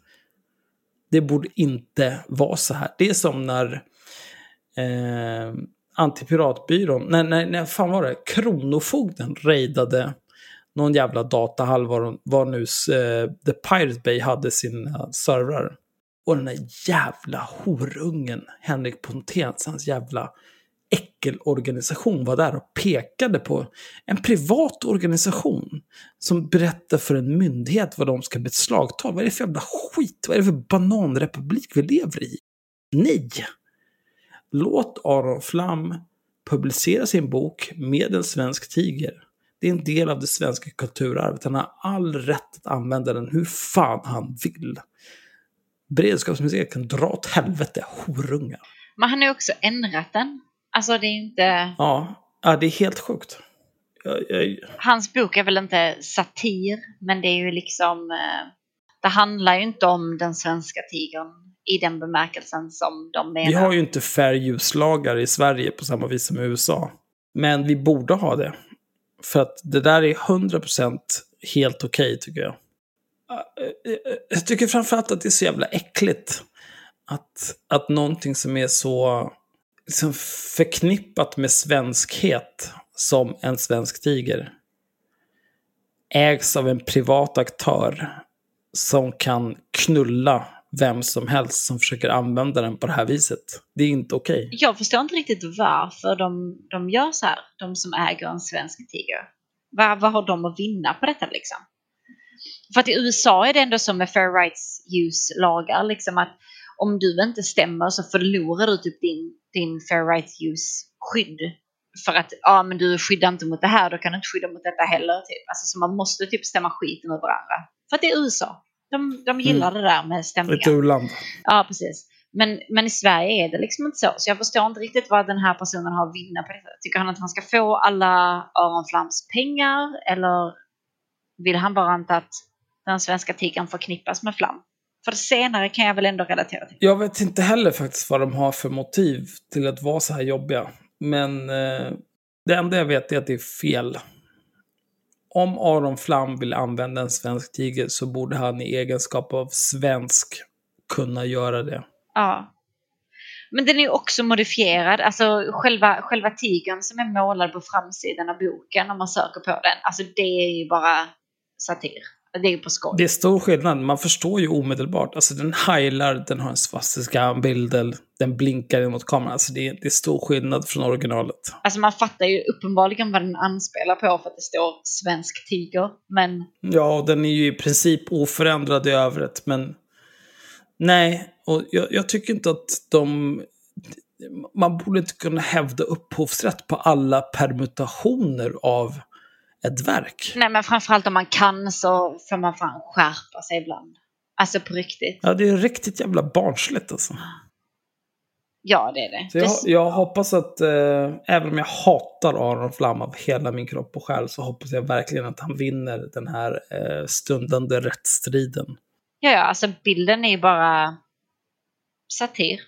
Det borde inte vara så här. Det är som när eh, Antipiratbyrån, nej, nej, nej, fan var det? Kronofogden raidade någon jävla datahall var, var nu eh, The Pirate Bay hade sina servrar. Och den där jävla horungen, Henrik Ponténs, hans jävla äckelorganisation var där och pekade på en privat organisation som berättar för en myndighet vad de ska beslagta. Vad är det för jävla skit? Vad är det för bananrepublik vi lever i? Nej! Låt Aron Flam publicera sin bok med en svensk tiger. Det är en del av det svenska kulturarvet. Han har all rätt att använda den hur fan han vill. Beredskapsmuseet kan dra åt helvete, horungar. Men han har ju också ändrat den. Alltså det är inte... Ja, ja det är helt sjukt. Jag, jag, Hans bok är väl inte satir, men det är ju liksom... eh, Det handlar ju inte om den svenska tigern i den bemärkelsen som de menar. Vi har ju inte fair use-lagar i Sverige på samma vis som i USA. Men vi borde ha det. För att det där är 100% helt okej tycker jag. Jag tycker framförallt att det är så jävla äckligt. Att, att någonting som är så liksom förknippat med svenskhet som en svensk tiger ägs av en privat aktör som kan knulla vem som helst som försöker använda den på det här viset. Det är inte okej. Okay. Jag förstår inte riktigt varför de, de gör så här, de som äger en svensk tiger. Vad, vad har de att vinna på detta liksom? För att i USA är det ändå som med fair rights use-lagar, liksom att om du inte stämmer så förlorar du typ din, din fair rights use-skydd. För att ja, men du skyddar inte mot det här, då kan du inte skydda mot detta heller. Typ. Alltså, så man måste typ stämma skiten ur varandra. För att det är USA. De, de gillar mm. det där med stämningar. Ett u-land. Ja, precis. Men, men i Sverige är det liksom inte så. Så jag förstår inte riktigt vad den här personen har att vinna på detta. Tycker han att han ska få alla Aron Flams pengar? Eller vill han bara inte att den svenska tigern förknippas med Flam? För det senare kan jag väl ändå relatera till. Jag vet inte heller faktiskt vad de har för motiv till att vara så här jobbiga. Men eh, det enda jag vet är att det är fel. Om Aron Flam vill använda en svensk tiger så borde han i egenskap av svensk kunna göra det. Ja. Men den är också modifierad, alltså själva, själva tigern som är målad på framsidan av boken om man söker på den, alltså det är ju bara satir. Det är på skoj. Det är stor skillnad, man förstår ju omedelbart. Alltså den heilar, den har en svastiska bilder, den blinkar mot kameran. Alltså det är, det är stor skillnad från originalet. Alltså man fattar ju uppenbarligen vad den anspelar på för att det står svensk tiger, men... Ja, den är ju i princip oförändrad i övrigt, men... Nej, och jag, jag tycker inte att de... Man borde inte kunna hävda upphovsrätt på alla permutationer av ett verk. Nej, men framförallt om man kan så får man fan skärpa sig ibland. Alltså på riktigt. Ja, det är riktigt jävla barnsligt alltså. Ja, det är det. Så jag, jag hoppas att, eh, även om jag hatar Aron Flam av hela min kropp och själ, så hoppas jag verkligen att han vinner den här eh, stundande rättsstriden. Ja, ja, alltså bilden är ju bara satir.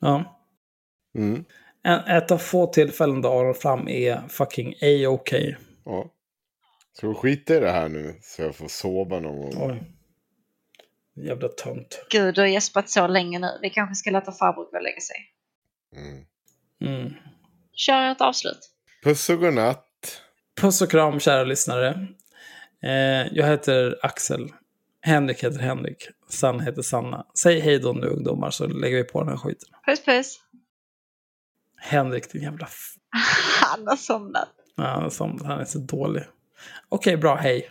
Ja. Mm. En, ett av få tillfällen där Aron Flam är fucking A-OK. Okay. Ja. Ska vi skita i det här nu så jag får sova någon gång? Oj. Jävla tönt. Gud, du har gäspat så länge nu. Vi kanske ska låta farbror gå och lägga sig. Mm. Mm. Kör ett avslut. Puss och godnatt. Puss och kram, kära lyssnare. Eh, jag heter Axel. Henrik heter Henrik. Sanna heter Sanna. Säg hej då nu ungdomar så lägger vi på den här skiten. Puss puss. Henrik, din jävla... Han har somnat. Ja, han är så dålig. Okej, bra. Hej.